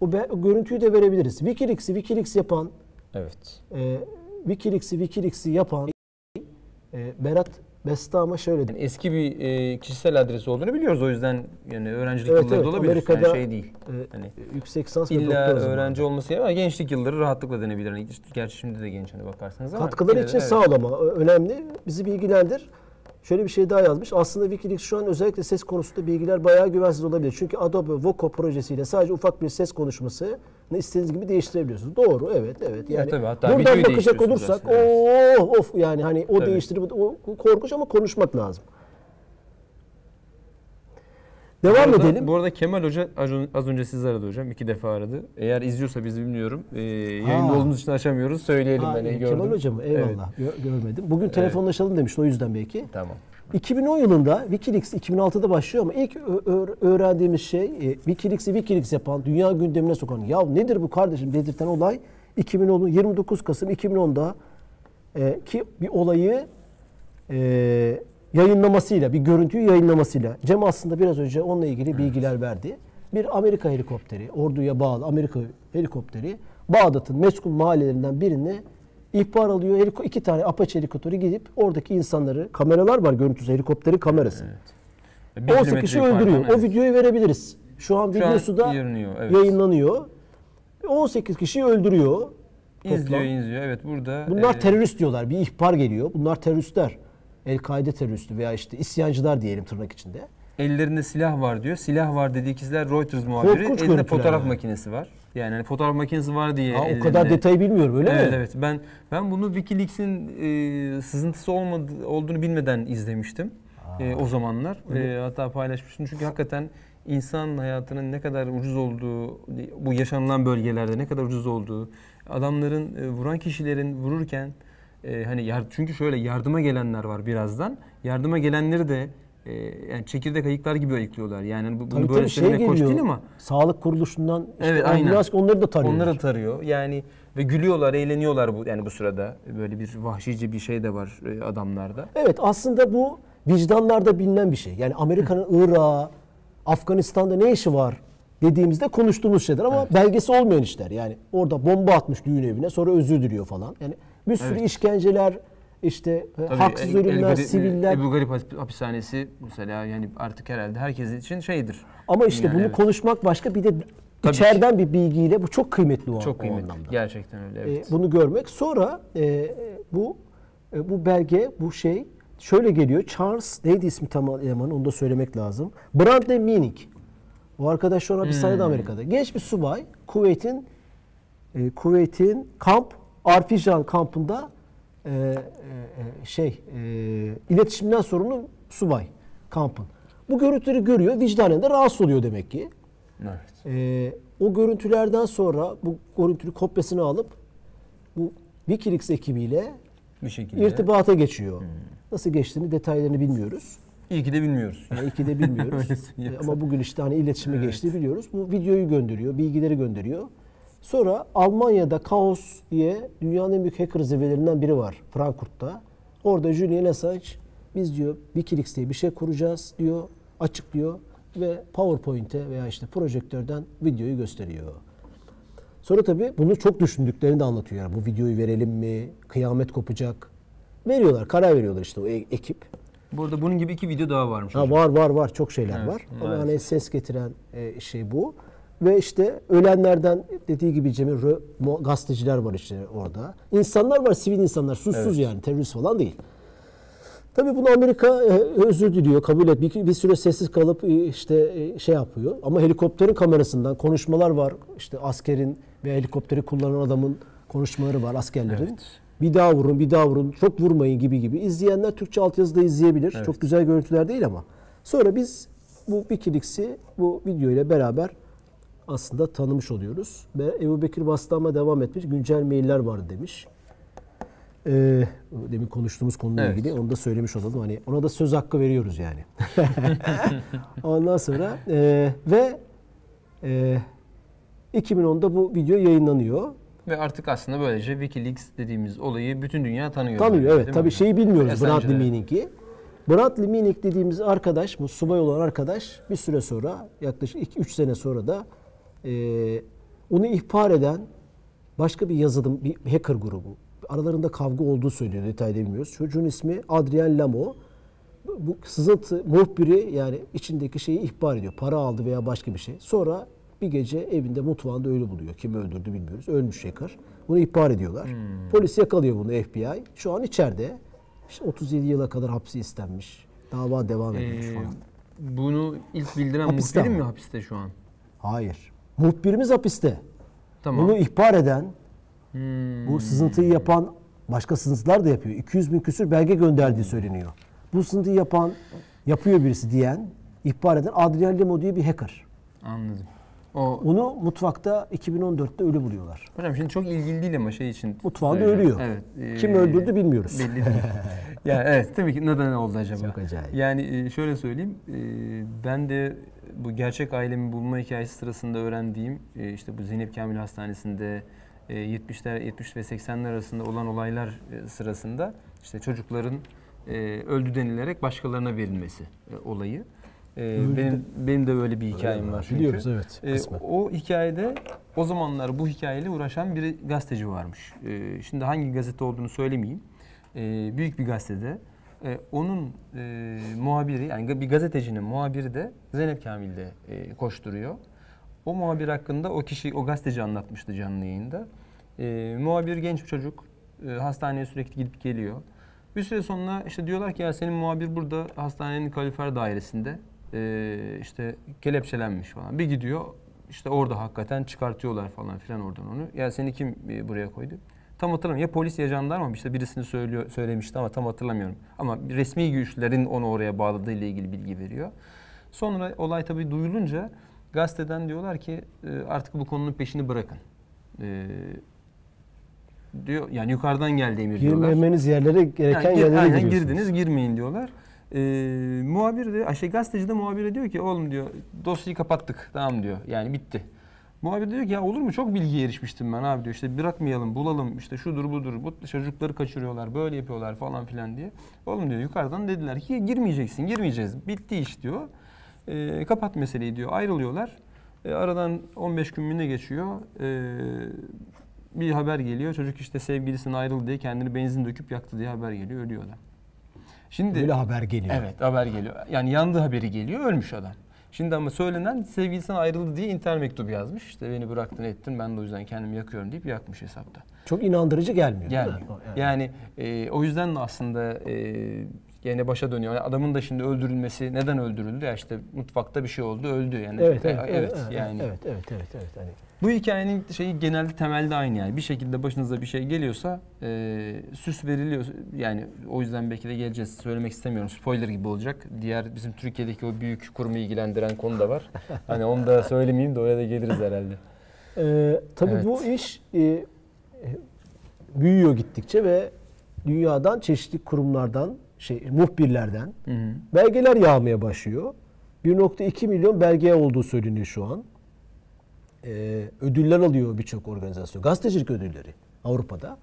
O, be- o görüntüyü de verebiliriz. WikiLeaks'i Wikileaks yapan Evet. e, WikiLeaks'i WikiLeaks'i yapan e, Berat Bestama şöyle dedi. Yani eski bir e, kişisel adresi olduğunu biliyoruz o yüzden yani öğrencilik Evet, yılları evet. da olabilir. Amerika'da, yani şey değil. e, hani Yüksek lisans ve doktora öğrenci olması ya ama gençlik yılları rahatlıkla denebilir. Hani gerçi şimdi de genç hani bakarsanız ama Katkıları için evet. sağ ol ama Ö- önemli. Bizi bilgilendir. Şöyle bir şey daha yazmış. Aslında Wikileaks şu an özellikle ses konusunda bilgiler bayağı güvensiz olabilir. Çünkü Adobe Voco projesiyle sadece ufak bir ses konuşması istediğiniz gibi değiştirebiliyorsunuz. Doğru, evet, evet. Yani tabii, hatta buradan bakacak olursak, aslında, of of yani hani o Tabii. değiştirip o korkunç ama konuşmak lazım. Bu Devam arada- edelim. Bu arada Kemal Hoca az ön- az önce sizi aradı hocam. iki defa aradı. Eğer izliyorsa bizi bilmiyorum. Ee, yayında olduğumuz için açamıyoruz. Söyleyelim Ha, ben. e, gördüm. Kemal Hocam eyvallah. Gö- görmedim. Bugün telefonlaşalım demişti o yüzden belki. Tamam. 2010 yılında Wikileaks 2006'da başlıyor ama ilk öğrendiğimiz şey e, Wikileaks'i Wikileaks yapan, dünya gündemine sokan ya nedir bu kardeşim? dedirten olay 2010'un 29 Kasım 2010'da e, ki bir olayı e, yayınlamasıyla, bir görüntüyü yayınlamasıyla. Cem aslında biraz önce onunla ilgili bilgiler verdi. Bir Amerika helikopteri, orduya bağlı Amerika helikopteri Bağdat'ın meskun mahallelerinden birine ihbar alıyor. İki tane Apache helikopteri gidip oradaki insanları, kameralar var görüntüsü, helikopterin kamerası. Bir 18 kilometre kişi öldürüyor. O evet. videoyu verebiliriz. Şu an Şu an videosu da yayınlanıyor, evet. yayınlanıyor. 18 kişi öldürüyor. İzliyor, toplam. izliyor. Evet burada. Bunlar e, terörist diyorlar. Bir ihbar geliyor. Bunlar teröristler. El-Kaide teröristi veya işte isyancılar diyelim tırnak içinde. Ellerinde silah var diyor. Silah var dediği kişiler Reuters muhabiri. Korkunç Elinde fotoğraf yani. makinesi var. Yani hani fotoğraf makinesi var diye. Ha, o kadar detayı bilmiyorum öyle evet mi? evet. Ben ben bunu WikiLeaks'in e, sızıntısı olmadı, olduğunu bilmeden izlemiştim. E, o zamanlar. E, hatta paylaşmıştım. Çünkü hakikaten insan hayatının ne kadar ucuz olduğu, bu yaşanılan bölgelerde ne kadar ucuz olduğu, adamların e, vuran kişilerin vururken e, hani yar, çünkü şöyle yardıma gelenler var birazdan. Yardıma gelenleri de e, yani çekirdek ayıklar gibi ayıklıyorlar. Yani bu, bunu Tabii böyle tabii şey söylemek hoş geliyor. değil ama Sağlık kuruluşundan işte Evet, ambulans onları da tarıyorlar. Onları tarıyor. Yani ve gülüyorlar, eğleniyorlar bu yani bu sırada. Böyle bir vahşice bir şey de var e, adamlarda. Evet aslında bu vicdanlarda bilinen bir şey. Yani Amerika'nın Irak'a, Afganistan'da ne işi var dediğimizde konuştuğumuz şeyler ama belgesi olmayan işler. Yani orada bomba atmış düğün evine sonra özür diliyor falan. Yani bir sürü Evet. işkenceler, işte e, Tabii haksız El- ölümler, El siviller. Ebu Garip hapis- hapishanesi mesela yani artık herhalde herkes için şeydir. Ama işte Yani bunu evet. konuşmak başka bir de Tabii içeriden bir bilgiyle bu çok kıymetli o, Çok o kıymetli. anlamda. Gerçekten öyle E, evet. bunu görmek. Sonra e, bu e, bu belge, bu şey şöyle geliyor. Charles neydi ismi tam elemanı onu da söylemek lazım. Bradley Minnick. O arkadaş şu an hapishanede Hmm. Amerika'da. Genç bir subay. Kuveyt'in e, Kuveyt'in kamp Arfijan kampında e, e, e, şey e, iletişimden sorumlu subay kampın. Bu görüntüleri görüyor. Vicdanen de rahatsız oluyor demek ki. Evet. Ee, o görüntülerden sonra bu görüntülü kopyasını alıp bu Wikileaks ekibiyle Bir şekilde. irtibata geçiyor. Nasıl geçtiğini detaylarını bilmiyoruz. İyi ki de bilmiyoruz. Yani iki de bilmiyoruz. Ama bugün işte hani iletişime geçtiği biliyoruz. Bu videoyu gönderiyor, bilgileri gönderiyor. Sonra Almanya'da Kaos diye dünyanın en büyük hacker zirvelerinden biri var Frankfurt'ta. Orada Julian Assange biz diyor Wikileaks diye bir şey kuracağız diyor. Açık diyor ve PowerPoint'e veya işte projektörden videoyu gösteriyor. Sonra tabii bunu çok düşündüklerini de anlatıyor. Yani bu videoyu verelim mi? Kıyamet kopacak. Veriyorlar, karar veriyorlar işte o e- ekip. Burada bunun gibi iki video daha varmış. Ha, hocam. var var var çok şeyler Evet, var. Ama hani ses getiren e, şey bu. Ve işte ölenlerden dediği gibi Cemil rö- gazeteciler var işte orada. İnsanlar var, sivil insanlar, suçsuz yani terörist falan değil. Tabii bunu Amerika e, özür diliyor, kabul et. Bir, bir süre sessiz kalıp e, işte e, şey yapıyor. Ama helikopterin kamerasından konuşmalar var. İşte askerin ve helikopteri kullanan adamın konuşmaları var askerlerin. Evet. Bir daha vurun, bir daha vurun, çok vurmayın gibi gibi. İzleyenler Türkçe altyazıda izleyebilir. Evet. Çok güzel görüntüler değil ama. Sonra biz bu Wikileaks'i bu video ile beraber aslında tanımış oluyoruz. Ve Ebu Bekir Bastama devam etmiş. Güncel mailler vardı demiş. Ee, demin konuştuğumuz konuyla Evet. ilgili onu da söylemiş olalım. Hani ona da söz hakkı veriyoruz yani. Ondan sonra e, ve e, 2010'da bu video yayınlanıyor. Ve artık aslında böylece Wikileaks dediğimiz olayı bütün dünya tanıyor. Tanıyor evet. mi Tabii hocam? şeyi bilmiyoruz. Bradley Meaning'i. Bradley Meaning dediğimiz arkadaş, bu subay olan arkadaş bir süre sonra yaklaşık 2-3 sene sonra da e, onu ihbar eden başka bir yazılım, bir hacker grubu. Aralarında kavga olduğu söyleniyor. Detaylı bilmiyoruz. Çocuğun ismi Adrian Lamo. Bu sızıntı muhbiri yani içindeki şeyi ihbar ediyor. Para aldı veya başka bir şey. Sonra bir gece evinde mutfağında ölü buluyor. Kim öldürdü bilmiyoruz. Ölmüş hacker. Bunu ihbar ediyorlar. Polis yakalıyor bunu FBI. Şu an içeride. İşte 37 yıla kadar hapsi istenmiş. Dava devam ediyormuş Ee, falan. bunu ilk bildiren Hapiste muhbirim mi hapiste şu an? Hayır. Muhbirimiz hapiste. Tamam. Bunu ihbar eden, Hmm. bu sızıntıyı yapan başka sızıntılar da yapıyor. 200 bin küsür belge gönderdiği söyleniyor. Bu sızıntıyı yapan, yapıyor birisi diyen, ihbar eden Adrian Lemo diye bir hacker. Anladım. O Onu mutfakta 2014'te ölü buluyorlar. hocam şimdi çok ilgili değil ama şey için. Mutfağında söyleyeceğim. ölüyor. Evet. Kim ee, öldürdü bilmiyoruz. Belli değil. ya evet tabii ki neden oldu acaba? Çok acayip. Yani e, şöyle söyleyeyim. e, Ben de bu gerçek ailemi bulma hikayesi sırasında öğrendiğim e, işte bu Zeynep Kamil Hastanesi'nde e, 70'ler 70 ve 80'ler arasında olan olaylar e, sırasında işte çocukların e, öldü denilerek başkalarına verilmesi e, olayı. E, Öldü benim benim de böyle bir hikayem var çünkü. Biliyoruz evet. E, kısmen. o hikayede o zamanlar bu hikayeyle uğraşan bir gazeteci varmış. E, şimdi hangi gazete olduğunu söylemeyeyim. E, büyük bir gazetede. E, onun e, muhabiri yani bir gazetecinin muhabiri de Zeynep Kamil'de e, koşturuyor. O muhabir hakkında o kişi, o gazeteci anlatmıştı canlı yayında. E, muhabir genç bir çocuk. E, hastaneye sürekli gidip geliyor. Bir süre sonra işte diyorlar ki ya senin muhabir burada hastanenin kalifer dairesinde e, işte kelepçelenmiş falan. Bir gidiyor işte orada hakikaten çıkartıyorlar falan filan oradan onu. Ya seni kim e, buraya koydu? Tam hatırlamıyorum. Ya polis ya jandarma işte birisini söylüyor söylemişti ama tam hatırlamıyorum. Ama resmi güçlerin onu oraya bağladığı ile ilgili bilgi veriyor. Sonra olay tabii duyulunca gazeteden diyorlar ki e, artık bu konunun peşini bırakın. E, diyor yani yukarıdan geldi emir diyorlar. Girmemeniz yerlere gereken Yani yerlere aynen giriyorsunuz. girdiniz girmeyin diyorlar. Ee, muhabir de, şey gazeteci de muhabire diyor ki oğlum diyor dosyayı kapattık tamam diyor yani bitti. Muhabir diyor ki ya olur mu çok bilgiye erişmiştim ben abi diyor işte bırakmayalım bulalım işte şudur budur bu çocukları kaçırıyorlar böyle yapıyorlar falan filan diye. Oğlum diyor yukarıdan dediler ki girmeyeceksin girmeyeceğiz bitti iş diyor. Ee, kapat meseleyi diyor ayrılıyorlar. Ee, aradan 15 gün mü geçiyor? Ee, bir haber geliyor. Çocuk işte sevgilisine ayrıldı diye kendini benzin döküp yaktı diye haber geliyor. Ölüyor adam. Şimdi Böyle haber geliyor. evet haber geliyor. Yani yandı haberi geliyor. Ölmüş adam. Şimdi ama söylenen sevgilisinden ayrıldı diye intihar mektubu yazmış. İşte beni bıraktın ettin ben de o yüzden kendimi yakıyorum deyip yakmış hesapta. Çok inandırıcı gelmiyor. değil mi? Gelmiyor. Evet. Yani e, o yüzden de aslında e, gene başa dönüyor. Yani adamın da şimdi öldürülmesi neden öldürüldü? Ya işte mutfakta bir şey oldu öldü yani. Evet, E, evet, evet, yani. evet, evet, evet, evet, hani Bu hikayenin şeyi genelde temelde aynı yani. Bir şekilde başınıza bir şey geliyorsa e, süs veriliyor. Yani o yüzden belki de geleceğiz. Söylemek istemiyorum. Spoiler gibi olacak. Diğer bizim Türkiye'deki o büyük kurumu ilgilendiren konu da var. hani onu da söylemeyeyim de oraya da geliriz herhalde. Ee, tabii Evet. bu iş e, büyüyor gittikçe ve dünyadan çeşitli kurumlardan, şey muhbirlerden Hı hı. belgeler yağmaya başlıyor. 1.2 milyon belge olduğu söyleniyor şu an. Ee, ödüller alıyor birçok organizasyon. Gazetecilik ödülleri Avrupa'da.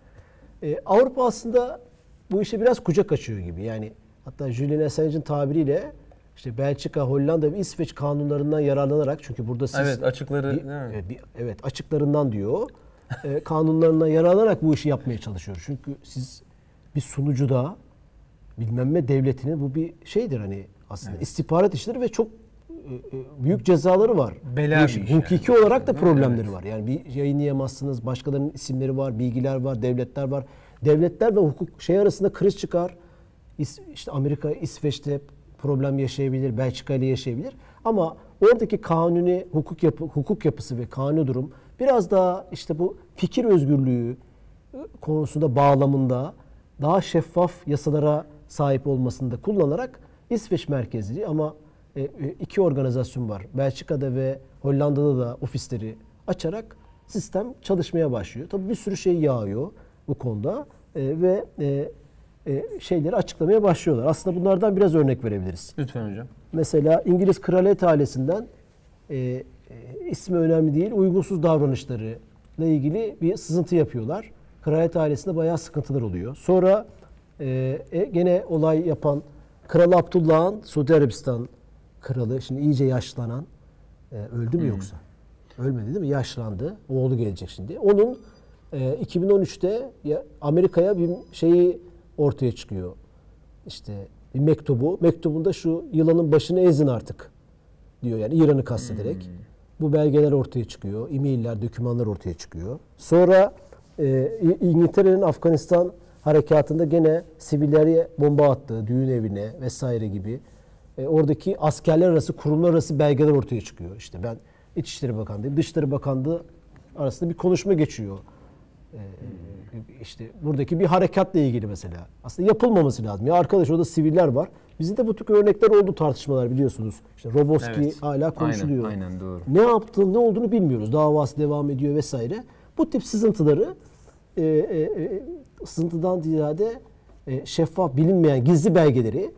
Ee, Avrupa aslında bu işe biraz kucak açıyor gibi. Yani hatta Julian Assange'in tabiriyle işte Belçika, Hollanda ve İsveç kanunlarından yararlanarak çünkü burada siz Evet açıkları bir- değil mi? e, bir- evet açıklarından diyor. E, kanunlarından yararlanarak bu işi yapmaya çalışıyor. Çünkü siz bir sunucuda bilmem ne devletinin bu bir şeydir hani aslında istihbarat işleri ve çok e, e, büyük cezaları var. Bela bir iş Hukuki yani. olarak da problemleri Evet. var. Yani bir yayınlayamazsınız. Başkalarının isimleri var, bilgiler var, devletler var. Devletler ve hukuk şey arasında kriz çıkar. İşte Amerika, İsveç'te problem yaşayabilir, Belçika ile yaşayabilir. Ama oradaki kanuni hukuk yapı, hukuk yapısı ve kanuni durum biraz daha işte bu fikir özgürlüğü e, konusunda bağlamında daha şeffaf yasalara sahip olmasında kullanarak İsveç merkezli ama e, e, iki organizasyon var. Belçika'da ve Hollanda'da da ofisleri açarak sistem çalışmaya başlıyor. Tabii bir sürü şey yağıyor bu konuda e, ve e, e, şeyleri açıklamaya başlıyorlar. Aslında bunlardan biraz örnek verebiliriz. Lütfen hocam. Mesela İngiliz kraliyet ailesinden e, e, ismi önemli değil, uygunsuz davranışları ile ilgili bir sızıntı yapıyorlar. Kraliyet ailesinde bayağı sıkıntılar oluyor. Sonra e, e, gene olay yapan Kral Abdullah'ın Suudi Arabistan kralı, şimdi iyice yaşlanan, e, öldü mü yoksa? Ölmedi değil mi? Yaşlandı. Oğlu gelecek şimdi. Onun e, 2013'te ya Amerika'ya bir şeyi ortaya çıkıyor. İşte bir mektubu. Mektubunda şu yılanın başını ezin artık diyor. Yani İran'ı kastederek. Bu belgeler ortaya çıkıyor. E-mailler, dokümanlar ortaya çıkıyor. Sonra e, İngiltere'nin Afganistan harekatında gene sivillere bomba attığı, düğün evine vesaire gibi e, oradaki askerler arası, kurumlar arası belgeler ortaya çıkıyor. İşte ben İçişleri Bakanlığı'yım, Dışişleri Bakanlığı arasında bir konuşma geçiyor. Ee, işte buradaki bir harekatla ilgili mesela. Aslında yapılmaması lazım. Ya arkadaş orada siviller var. Bizim de bu tür örnekler oldu tartışmalar biliyorsunuz. İşte Roboski Evet. hala konuşuluyor. Aynen, aynen doğru. Ne yaptığını, ne olduğunu bilmiyoruz. Davası devam ediyor vesaire. Bu tip sızıntıları e, e, e, sızıntıdan ziyade e, şeffaf, bilinmeyen gizli belgeleri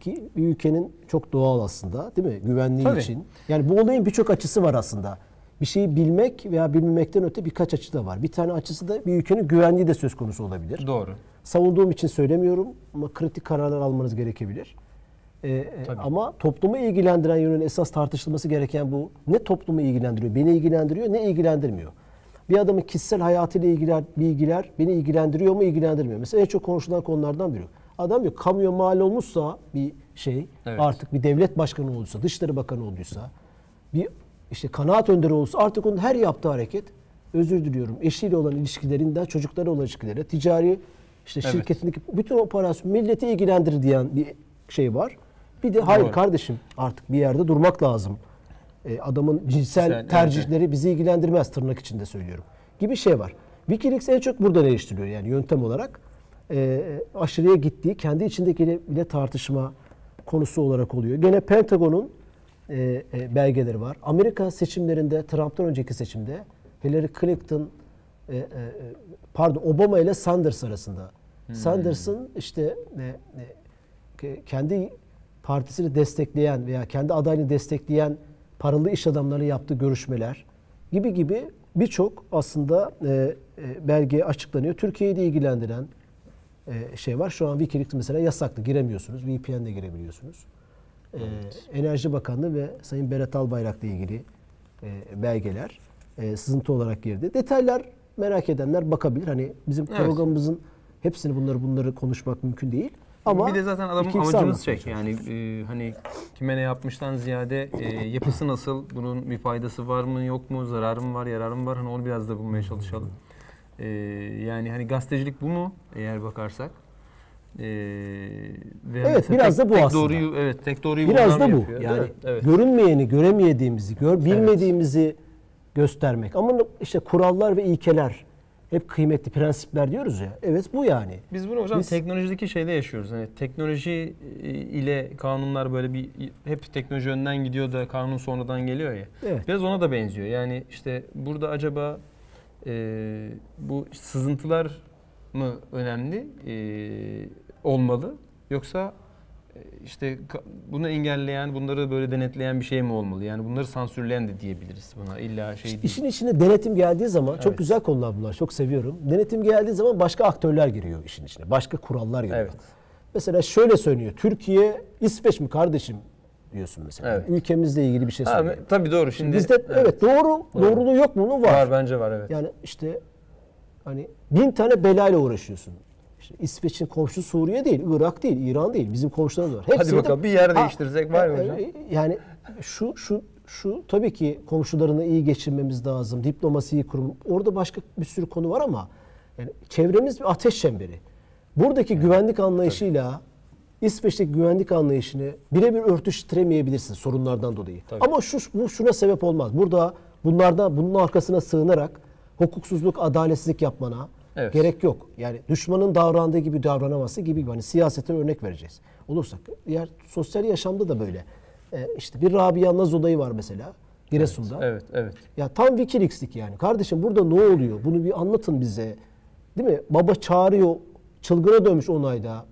ki bir ülkenin çok doğal aslında değil mi? Güvenliği Tabii. için. Yani bu olayın birçok açısı var aslında. Bir şeyi bilmek veya bilmemekten öte birkaç açı da var. Bir tane açısı da bir ülkenin güvenliği de söz konusu olabilir. Doğru. Savunduğum için söylemiyorum ama kritik kararlar almanız gerekebilir. Ee, e, Tabii. ama toplumu ilgilendiren yönün esas tartışılması gereken bu. Ne toplumu ilgilendiriyor, beni ilgilendiriyor, ne ilgilendirmiyor. Bir adamın kişisel hayatıyla ilgili bilgiler beni ilgilendiriyor mu, ilgilendirmiyor. Mesela en çok konuşulan konulardan biri. Adam diyor kamuya mal olmuşsa bir şey, Evet. artık bir devlet başkanı olduysa, dışişleri bakanı olduysa, bir işte kanaat önderi olursa artık onun her yaptığı hareket özür diliyorum eşiyle olan ilişkilerinden çocuklara olan ilişkilere, ticari işte Evet. şirketindeki bütün operasyon milleti ilgilendirir diyen bir şey var. Bir de hayır Doğru. kardeşim artık bir yerde durmak lazım. E, adamın cinsel Sen- evet, tercihleri bizi ilgilendirmez tırnak içinde söylüyorum. Gibi şey var. Wikileaks en çok burada eleştiriyor yani yöntem olarak. E, aşırıya gittiği kendi içindeki bile tartışma konusu olarak oluyor. Gene Pentagon'un e, e, belgeleri var. Amerika seçimlerinde Trump'tan önceki seçimde Hillary Clinton e, e, e, pardon Obama ile Sanders arasında. Sanders'ın işte e, e, ke- kendi partisini destekleyen veya kendi adayını destekleyen paralı iş adamlarıyla yaptığı görüşmeler gibi gibi birçok aslında e, e, belge açıklanıyor. Türkiye'yi de ilgilendiren e, şey var. Şu an Wikileaks mesela yasaklı giremiyorsunuz. VPN'le girebiliyorsunuz. E, Enerji Bakanlığı ve Sayın Berat Albayrak'la ilgili e, belgeler e, sızıntı olarak girdi. Detaylar merak edenler bakabilir. Hani bizim Evet. programımızın hepsini bunları bunları konuşmak mümkün değil. Ama bir de zaten adamın amacımız şey yani e, hani kime ne yapmıştan ziyade e, yapısı nasıl, bunun bir faydası var mı yok mu, zararı mı var, yararı mı var hani onu biraz da bulmaya çalışalım. E, yani hani gazetecilik bu mu eğer bakarsak? E, ve Evet, biraz tek- da bu tek aslında. Doğruyu, evet tek doğruyu Biraz da bu. yapıyor, Yani evet. görünmeyeni, göremeyediğimizi, gör, bilmediğimizi göstermek. Ama işte kurallar ve ilkeler hep kıymetli prensipler diyoruz ya. Evet bu yani. Biz bunu hocam Biz- teknolojideki şeyde yaşıyoruz. Hani teknoloji e, ile kanunlar böyle bir hep teknoloji önden gidiyor da kanun sonradan geliyor ya. Evet. Biraz ona da benziyor. Yani işte burada acaba e, bu sızıntılar mı önemli e, olmalı yoksa e, işte bunu engelleyen, bunları böyle denetleyen bir şey mi olmalı? Yani bunları sansürleyen de diyebiliriz buna. İlla şey değil. İşin içine denetim geldiği zaman çok Evet. güzel konular bunlar. Çok seviyorum. Denetim geldiği zaman başka aktörler giriyor işin içine. Başka kurallar giriyor. Evet. mesela şöyle söylüyor. Türkiye İsveç mi kardeşim diyorsun mesela. Evet. Ülkemizle ilgili bir şey söylüyor. tabii doğru. Şimdi Bizde evet, doğru, doğruluğu yok mu? Var. var bence var evet. Yani işte hani bin tane belayla uğraşıyorsun. İşte İsveç'in komşu Suriye değil, Irak değil, İran değil. Bizim komşularımız var. Hadi Hepsini de- bakalım, bir yer Ha, değiştirsek var ya e, hocam. e, Yani şu şu şu tabii ki komşularını iyi geçirmemiz lazım. Diplomasiyi kurum. Orada başka bir sürü konu var ama yani çevremiz bir ateş çemberi. Buradaki güvenlik anlayışıyla İsveç'teki güvenlik anlayışını birebir örtüştüremeyebilirsin sorunlardan dolayı. Tabii. Ama şu bu şuna sebep olmaz. Burada bunlardan bunun arkasına sığınarak hukuksuzluk, adaletsizlik yapmana Evet. gerek yok. Yani düşmanın davrandığı gibi davranamazsın gibi. Hani siyasete örnek vereceğiz. Olursak diğer sosyal yaşamda da böyle. Ee, işte bir Rabia Naz olayı var mesela Giresun'da. Evet, evet. Ya tam Wikileaks'lik yani. Kardeşim burada ne oluyor? Bunu bir anlatın bize. Değil mi? Baba çağırıyor. Çılgına dönmüş onayda.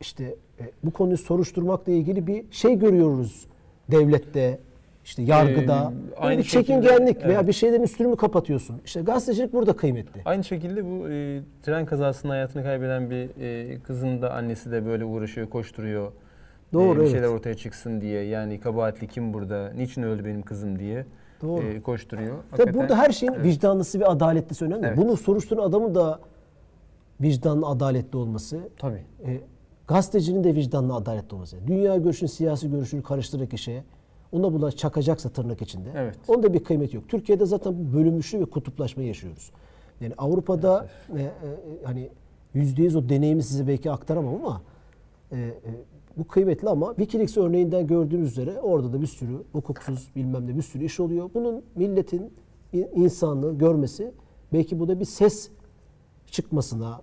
İşte e, bu konuyu soruşturmakla ilgili bir şey görüyoruz devlette. işte yargıda. Ee, aynı bir çekingenlik veya evet. bir şeylerin üstünü mü kapatıyorsun? İşte gazetecilik burada kıymetli. Aynı şekilde bu e, tren kazasında hayatını kaybeden bir e, kızın da annesi de böyle uğraşıyor, koşturuyor. Doğru, E, bir evet. şeyler ortaya çıksın diye. Yani kabahatli kim burada, niçin öldü benim kızım diye Doğru. e, koşturuyor. Tabii Hakikaten- burada her şeyin Evet. vicdanlısı ve adaletlisi önemli. Evet. Bunu soruşturan adamın da vicdanlı, adaletli olması, Tabii. e, gazetecinin de vicdanlı, adaletli olması. Dünya görüşünü, siyasi görüşünü karıştırarak işe, ona buna çakacaksa tırnak içinde. Evet. Onda bir kıymeti yok. Türkiye'de zaten bu bölünmüşlüğü ve kutuplaşmayı yaşıyoruz. Yani Avrupa'da e, e, hani yüzde yüz o deneyimi size belki aktaramam ama e, e, bu kıymetli ama Wikileaks örneğinden gördüğünüz üzere orada da bir sürü hukuksuz bilmem ne bir sürü iş oluyor. Bunun milletin in- insanlığı görmesi belki bu da bir ses çıkmasına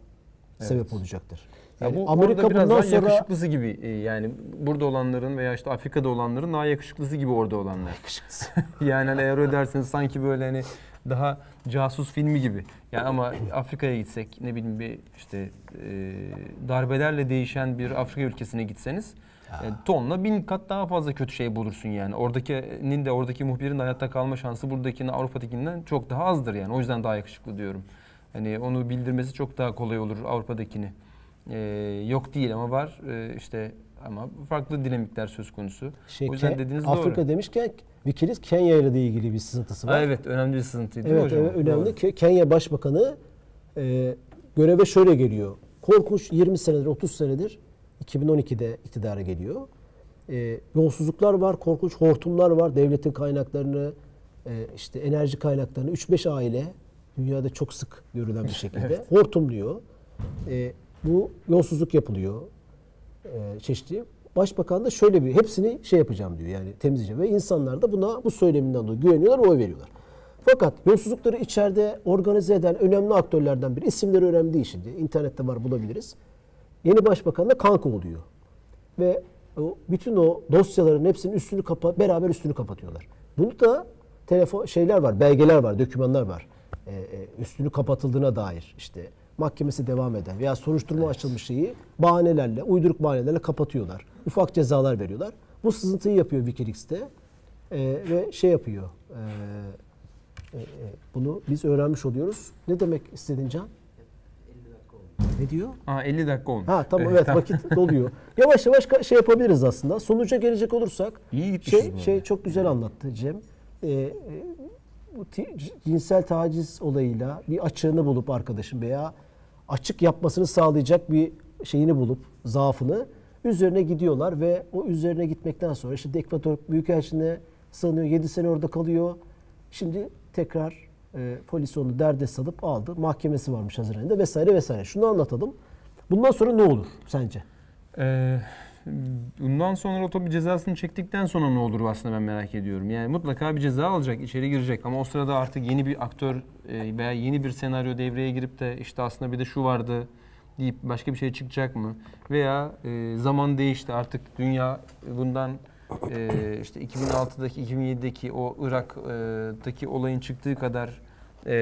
sebep olacaktır. Ya Yani bu Amerika biraz bundan daha sonra yakışıklısı gibi e, yani burada olanların veya işte Afrika'da olanların daha yakışıklısı gibi orada olanlar. yani hani eğer öderseniz sanki böyle hani daha casus filmi gibi. Yani ama Afrika'ya gitsek ne bileyim bir işte e, darbelerle değişen bir Afrika ülkesine gitseniz e, tonla bin kat daha fazla kötü şey bulursun yani. Oradakinin de oradaki muhbirin de hayatta kalma şansı buradakinin Avrupa'dakinden çok daha azdır yani. O yüzden daha yakışıklı diyorum. Hani onu bildirmesi çok daha kolay olur Avrupa'dakini. Ee, yok değil ama var Ee, işte ama farklı dinamikler söz konusu. şey, o yüzden dediğiniz Afrika doğru. demişken Wikileaks Kenya ile ilgili bir sızıntısı var. Ha, evet önemli bir sızıntıydı Evet, hocam? evet önemli. Doğru. Ke- Kenya Başbakanı e, göreve şöyle geliyor. Korkunç 20 senedir, 30 senedir 2012'de iktidara geliyor. E, yolsuzluklar var, korkunç hortumlar var. Devletin kaynaklarını, e, işte enerji kaynaklarını 3-5 aile dünyada çok sık görülen bir şekilde hortumluyor. E, bu yolsuzluk yapılıyor e, çeşitli. Başbakan da şöyle bir hepsini şey yapacağım diyor yani temizleyeceğim ve insanlar da buna bu söyleminden dolayı güveniyorlar ve oy veriyorlar. Fakat yolsuzlukları içeride organize eden önemli aktörlerden biri isimleri önemli değil şimdi. İnternette var bulabiliriz. Yeni başbakanla kanka oluyor. Ve o, bütün o dosyaların hepsinin üstünü kapa beraber üstünü kapatıyorlar. Bunu da telefon şeyler var, belgeler var, dokümanlar var. Ee, üstünü kapatıldığına dair işte mahkemesi devam eden veya soruşturma açılmış şeyi bahanelerle, uyduruk bahanelerle kapatıyorlar. Ufak cezalar veriyorlar. Bu sızıntıyı yapıyor Wikileaks'te Ee, ve şey yapıyor. ee, e, e, bunu biz öğrenmiş oluyoruz. Ne demek istedin Can? Ne diyor? Ha 50 dakika olmuş. Ha tamam evet vakit doluyor. Yavaş yavaş şey yapabiliriz aslında. Sonuca gelecek olursak İyi şey şey çok güzel anlattı Cem. Ee, e, bu cinsel taciz olayıyla bir açığını bulup arkadaşım veya açık yapmasını sağlayacak bir şeyini bulup zaafını üzerine gidiyorlar ve o üzerine gitmekten sonra işte Ekvador Büyükelçiliğine sığınıyor. 7 sene orada kalıyor. Şimdi tekrar e, polis onu derde salıp aldı. Mahkemesi varmış Haziran'da vesaire vesaire. Şunu anlatalım. Bundan sonra ne olur sence? Ee, bundan sonra o tabii cezasını çektikten sonra ne olur aslında ben merak ediyorum. Yani mutlaka bir ceza alacak, içeri girecek ama o sırada artık yeni bir aktör e, veya yeni bir senaryo devreye girip de işte aslında bir de şu vardı deyip başka bir şey çıkacak mı? Veya e, zaman değişti artık dünya bundan e, işte 2006'daki 2007'deki o Irak'taki olayın çıktığı kadar e,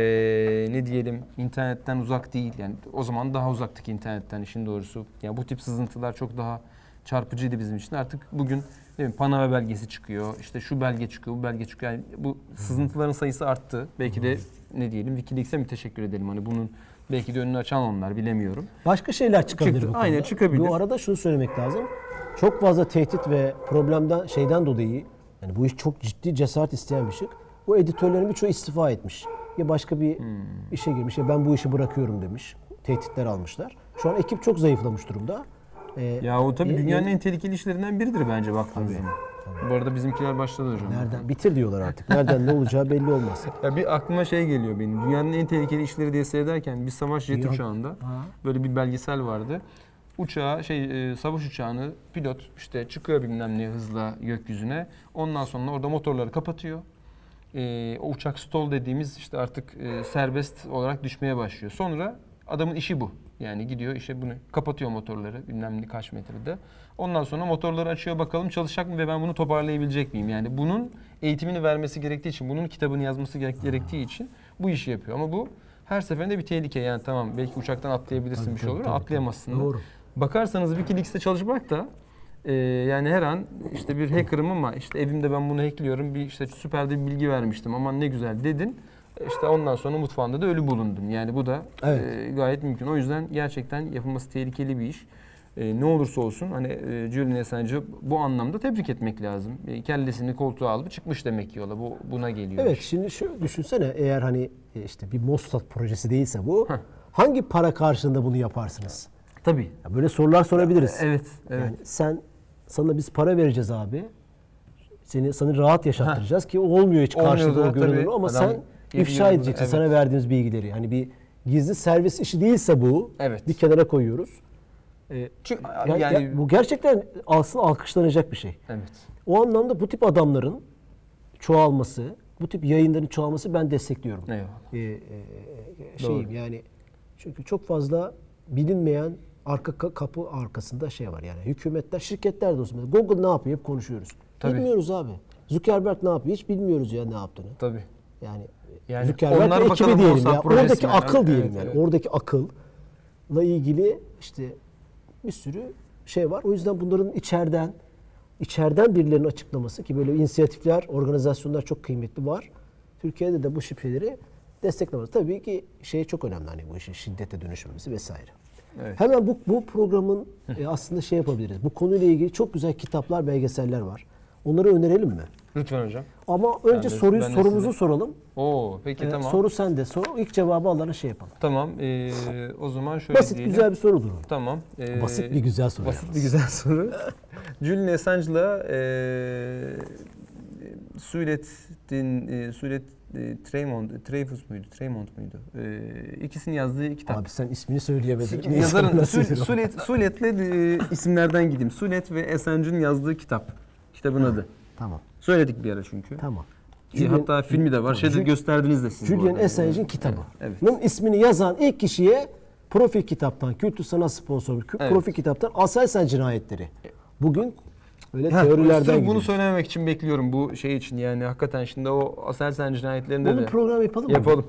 ne diyelim internetten uzak değil. Yani o zaman daha uzaktık internetten işin doğrusu. Yani bu tip sızıntılar çok daha çarpıcıydı bizim için. Artık bugün değil mi, Panama belgesi çıkıyor. işte şu belge çıkıyor, bu belge çıkıyor. Yani bu sızıntıların sayısı arttı. Belki de ne diyelim Wikileaks'e mi teşekkür edelim? Hani bunun Belki de önünü açan onlar bilemiyorum. Başka şeyler çıkabilir Çıktı, bu konuda. aynen çıkabilir. Bu arada şunu söylemek lazım. Çok fazla tehdit ve problemden şeyden dolayı yani bu iş çok ciddi cesaret isteyen bir şey. Bu editörlerin birçoğu istifa etmiş. Ya başka bir Hmm. işe girmiş ya ben bu işi bırakıyorum demiş. Tehditler almışlar. Şu an ekip çok zayıflamış durumda. Ee, Ya o tabii Ye- dünyanın ye- en tehlikeli işlerinden biridir bence baktığınız zaman. Bu arada bizimkiler başladı hocam. nereden bitir diyorlar artık. Nereden ne olacağı belli olmaz. Ya bir aklıma şey geliyor benim. Dünyanın en tehlikeli işleri diye seyrederken bir savaş jet uçağında Ha. böyle bir belgesel vardı. Uçağı şey e, savaş uçağını pilot işte çıkıyor bilmem ne hızla gökyüzüne. Ondan sonra orada motorları kapatıyor. E, o uçak stall dediğimiz işte artık e, serbest olarak düşmeye başlıyor. Sonra adamın işi bu. Yani gidiyor işte bunu kapatıyor motorları bilmem ne kaç metrede. Ondan sonra motorları açıyor bakalım çalışacak mı ve ben bunu toparlayabilecek miyim? Yani bunun eğitimini vermesi gerektiği için, bunun kitabını yazması gerek- gerektiği için bu işi yapıyor. Ama bu her seferinde bir tehlike. Yani tamam belki uçaktan atlayabilirsin Tabii, bir şey tabii, olur ama tabii, atlayamazsın da. Doğru. Bakarsanız Wikileaks'te çalışmak da e, yani her an işte bir hacker'ım ama işte evimde ben bunu hackliyorum. Bir işte süper bir bilgi vermiştim. Aman ne güzel dedin. İşte ondan sonra mutfağında da ölü bulundun. Yani bu da Evet. e, gayet mümkün. O yüzden gerçekten yapılması tehlikeli bir iş. E, ne olursa olsun hani e, Julian Assange'ı bu anlamda tebrik etmek lazım. E, kellesini koltuğa alıp çıkmış demek ki yola. Bu buna geliyor. Evet şimdi şu düşünsene eğer hani e, işte bir Mossad projesi değilse bu Heh. hangi para karşılığında bunu yaparsınız? Tabii. Ya böyle sorular sorabiliriz. Evet. Evet. Yani sen sana biz para vereceğiz abi. Seni seni rahat yaşattıracağız ki olmuyor hiç karşılığı görünür ama Adam sen ifşa edeceksin evet. sana verdiğimiz bilgileri. Hani bir gizli servis işi değilse bu Evet. bir kenara koyuyoruz. Ee, Çünkü ya- yani ya bu gerçekten aslında alkışlanacak bir şey. evet. O anlamda bu tip adamların çoğalması, bu tip yayınların çoğalması ben destekliyorum. Eyvallah. Ee, e, şeyim yani çünkü çok fazla bilinmeyen arka ka- kapı arkasında şey var yani hükümetler, şirketler de olsun. Google ne yapıyor hep konuşuyoruz. Tabii. Bilmiyoruz abi. Zuckerberg ne yapıyor hiç bilmiyoruz ya ne yaptığını. Tabii. Yani, Yani Zuckerberg onlar ekibi diyelim ya. Oradaki akıl Evet, diyelim evet, yani. evet. Oradaki akılla ilgili işte bir sürü şey var. O yüzden bunların içeriden içeriden birilerinin açıklaması ki böyle inisiyatifler, organizasyonlar çok kıymetli var. Türkiye'de de bu şifreleri desteklemesi. Tabii ki şey çok önemli hani bu işin şiddete dönüşmemesi vesaire. Evet. Hemen bu, bu programın e, aslında şey yapabiliriz. Bu konuyla ilgili çok güzel kitaplar, belgeseller var. Onları önerelim mi? Lütfen hocam. Ama önce soruyu ben de sorumuzu size- soralım. Oo peki Ee, tamam. Soru sende. Soru ilk cevabı alana şey yapalım. Tamam. ee, o zaman şöyle Basit diyelim. güzel bir sorudur o. Tamam. ee, Basit bir güzel soru. Basit yalnız. bir güzel soru. Julian Assange'la ee, Sulet'in ee, Sulet ee, Tremont, Treyfus muydu? Tremont muydu? Ee, ikisinin yazdığı kitap. Abi sen ismini söyleyemedin. Neyse, Yazarın Sulet, Sulet'le ee, isimlerden gideyim. Sulet ve Assange'ın yazdığı kitap. Kitabın adı. Tamam. Söyledik bir ara çünkü. Tamam. Ki hatta filmi de var. Şeyde gösterdiniz de siz. Julian. Assange'in kitabı. Evet. Bunun ismini yazan ilk kişiye Profil Kitap'tan, Kültür Sanat Sponsoru Evet. Profil Kitap'tan Aselsan cinayetleri. Bugün öyle Ha, teorilerden bunu söylememek için bekliyorum bu şey için yani hakikaten şimdi o Aselsan cinayetlerinde Bunu de program yapalım mı? yapalım.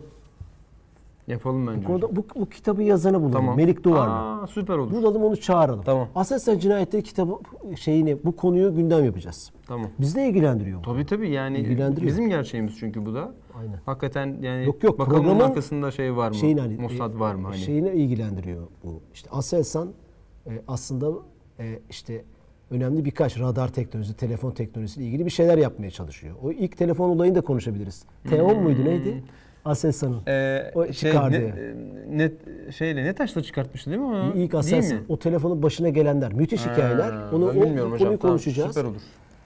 Yapalım bence. Bu, konuda, bu, bu kitabı yazanı bulalım. Tamam. Melik Duvarlı. Aa, süper olur. Bulalım onu çağıralım. Tamam. Aselsan cinayetleri kitabı şeyini, bu konuyu gündem yapacağız. Tamam. Bizi de ilgilendiriyor. Tabii tabii yani İlgilendiriyor. bizim gerçeğimiz çünkü bu da. Aynen. Hakikaten yani Yok, yok, bakalım programın arkasında şey var mı? şeyin hani Mossad e, var mı hani? Şeyine ilgilendiriyor bu. İşte Aselsan e, aslında e, işte önemli birkaç radar teknolojisi, telefon teknolojisiyle ilgili bir şeyler yapmaya çalışıyor. O ilk telefon olayını da konuşabiliriz. T10 muydu neydi? Aselsan'ın. Ee, O şey çıkardı. ne, net şeyle ne taşla çıkartmıştı değil mi onu? İlk Aselsan. O telefonun başına gelenler. Müthiş hikayeler. Ha, Onu ben o, bilmiyorum o hocam. konuyu Tamam, konuşacağız. süper olur.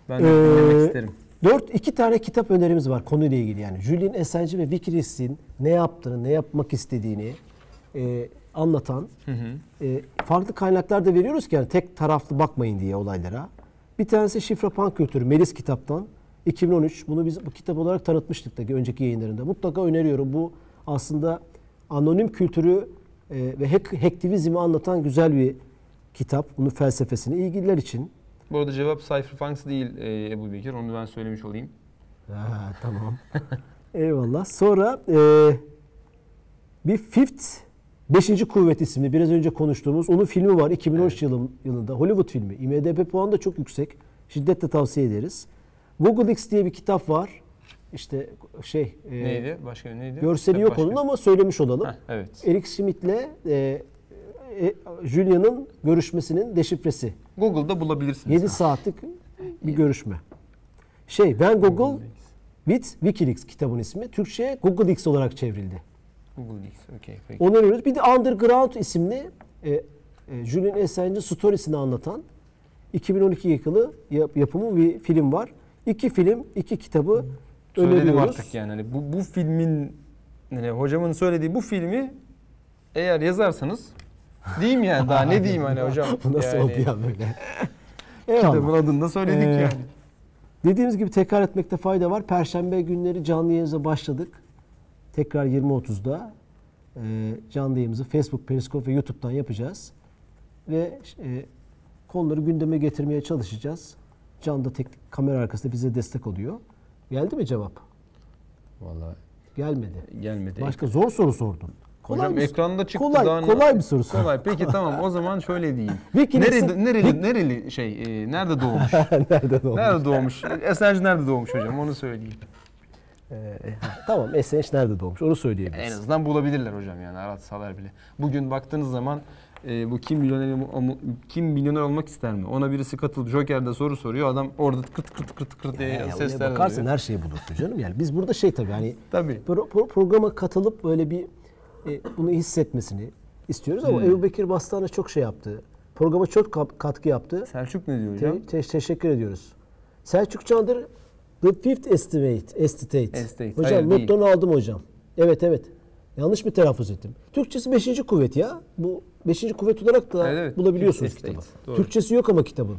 Ben de Ee, dinlemek isterim. Dört, iki tane kitap önerimiz var konuyla ilgili yani. Julian Assange ve Wikileaks'in ne yaptığını, ne yapmak istediğini e, anlatan Hı hı. e, farklı kaynaklar da veriyoruz ki yani tek taraflı bakmayın diye olaylara. Bir tanesi Şifre Pan Kültürü Melis kitaptan 2013. Bunu biz bu kitap olarak tanıtmıştık da önceki yayınlarında. Mutlaka öneriyorum. Bu aslında anonim kültürü e, ve hack, hacktivizmi anlatan güzel bir kitap. Bunun felsefesini ilgililer için. Bu arada cevap Cypherpunks değil e, Ebu Bekir. Onu ben söylemiş olayım. Ha, tamam. Eyvallah. Sonra e, bir Fifth Beşinci Kuvvet isimli biraz önce konuştuğumuz onun filmi var 2013 yılın, yılında Hollywood filmi. IMDb puanı da çok yüksek. Şiddetle tavsiye ederiz. Google X diye bir kitap var. işte şey e, Neydi? Başka neydi? görseli Tabii yok başka. onun ama söylemiş olalım. Heh, evet. Eric Schmidt'le e, e, Julia'nın görüşmesinin deşifresi. Google'da bulabilirsiniz. 7 saatlik bir görüşme. Şey Van Google with Wikileaks kitabın ismi. Türkçe'ye Google Leaks olarak çevrildi. Google Leaks. Okey. Peki. Onu arıyoruz. Bir de Underground isimli e, e, Julian Assange'ın storiesini anlatan 2012 yılı yap- yapımı bir film var. İki film, iki kitabı Söyledim öneriyoruz. artık yani. Hani bu, bu filmin yani hocamın söylediği bu filmi eğer yazarsanız diyeyim yani daha ne diyeyim hani hocam. Bu nasıl yani, oldu ya böyle? Eyvallah. Kitabın adını da söyledik Ee, yani. Dediğimiz gibi tekrar etmekte fayda var. Perşembe günleri canlı yayınıza başladık. Tekrar 20.30'da e, canlı yayınımızı Facebook, Periscope ve YouTube'dan yapacağız. Ve e, konuları gündeme getirmeye çalışacağız. Can da teknik kamera arkasında bize destek oluyor. Geldi mi cevap? Vallahi Gelmedi. gelmedi. Başka zor soru sordun. Kolay Hocam bir- ekranda çıktı kolay, daha ne- kolay bir soru sordun. Kolay. Peki tamam o zaman şöyle diyeyim. Wikileaks'in- nereli, nereli, nereli şey e, nerede doğmuş? Nerede oldu? nerede doğmuş? Assange nerede doğmuş hocam onu söyleyeyim. Ee, tamam Assange nerede doğmuş onu En söyleyebiliriz. azından bulabilirler hocam yani aratsalar bile. Bugün baktığınız zaman e, bu kim milyoner kim milyoner olmak ister mi? Ona birisi katılıp Joker'de soru soruyor. Adam orada kırt kırt kırt kırt diye Ya, oraya sesler bakarsın her şeyi bulursun canım yani. Biz burada şey tabii hani Tabii. pro- pro- programa katılıp böyle bir e, bunu hissetmesini istiyoruz ama Hmm. Ebu Bekir Bastane çok şey yaptı. Programa çok katkı yaptı. Selçuk ne diyor Te- hocam? te- teşekkür ediyoruz. Selçuk Çandır The Fifth Estimate. Estate. Estate. Hocam notlarını aldım hocam. Evet evet. Yanlış mı telaffuz ettim? Türkçesi 5. kuvvet ya. Bu 5. kuvvet olarak da Evet, bulabiliyorsunuz kitabı. Doğru. Türkçesi yok ama kitabın.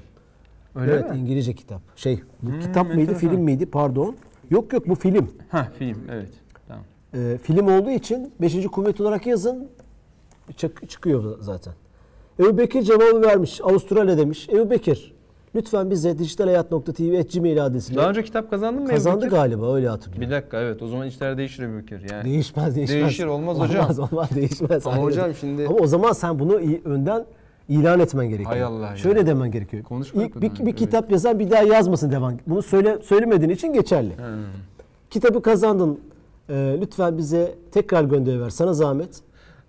Öyle evet mi? İngilizce kitap. Şey bu Hmm, kitap mıydı enteresan. film miydi pardon. Yok yok bu film. Ha film evet. Tamam. Ee, film olduğu için 5. kuvvet olarak yazın çık- çıkıyor zaten. Ebu Bekir cevabı vermiş. Avustralya demiş. Ebu Bekir lütfen bize dijitalhayat.tv.gmail adresine Daha önce kitap kazandın mı? kazandı galiba öyle hatırlıyorum. Bir dakika evet o zaman işler değişir Ebu Bekir yani. Değişmez değişmez. Değişir, olmaz hocam. Olmaz olmaz değişmez. Ama hocam şimdi- Ama o zaman sen bunu önden ilan etmen gerekiyor. Hay Allah ya. Şöyle demen gerekiyor. Konuşma İlk bir, bir evet. kitap yazan bir daha yazmasın devam. Bunu söyle söylemediğin için geçerli. Ha. Kitabı kazandın. Ee, lütfen bize tekrar gönderiver. Sana zahmet.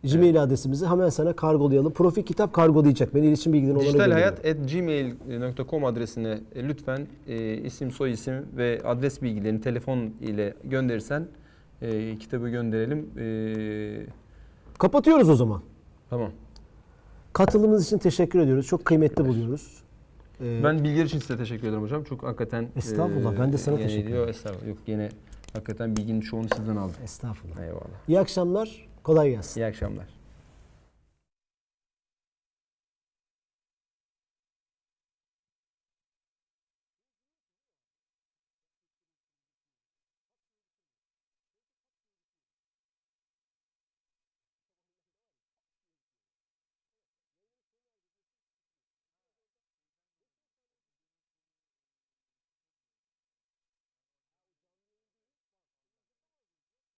Gmail adresimizi hemen sana kargolayalım. Profil kitap kargolayacak. Ben iletişim bilgilerini onlara gönderiyorum. Dijitalhayat.gmail.com adresine e, lütfen e, isim, soy isim ve adres bilgilerini telefon ile gönderirsen e, kitabı gönderelim. E, Kapatıyoruz o zaman. tamam. Katılımınız için teşekkür ediyoruz. Çok kıymetli buluyoruz. Ee, Ben bilgiler için size teşekkür ederim hocam. Çok hakikaten... Estağfurullah, ben de sana yine teşekkür ediyor. Estağfurullah. Yok yine hakikaten bilginin çoğunu sizden aldım. Estağfurullah. Eyvallah. İyi akşamlar. Kolay gelsin. İyi akşamlar.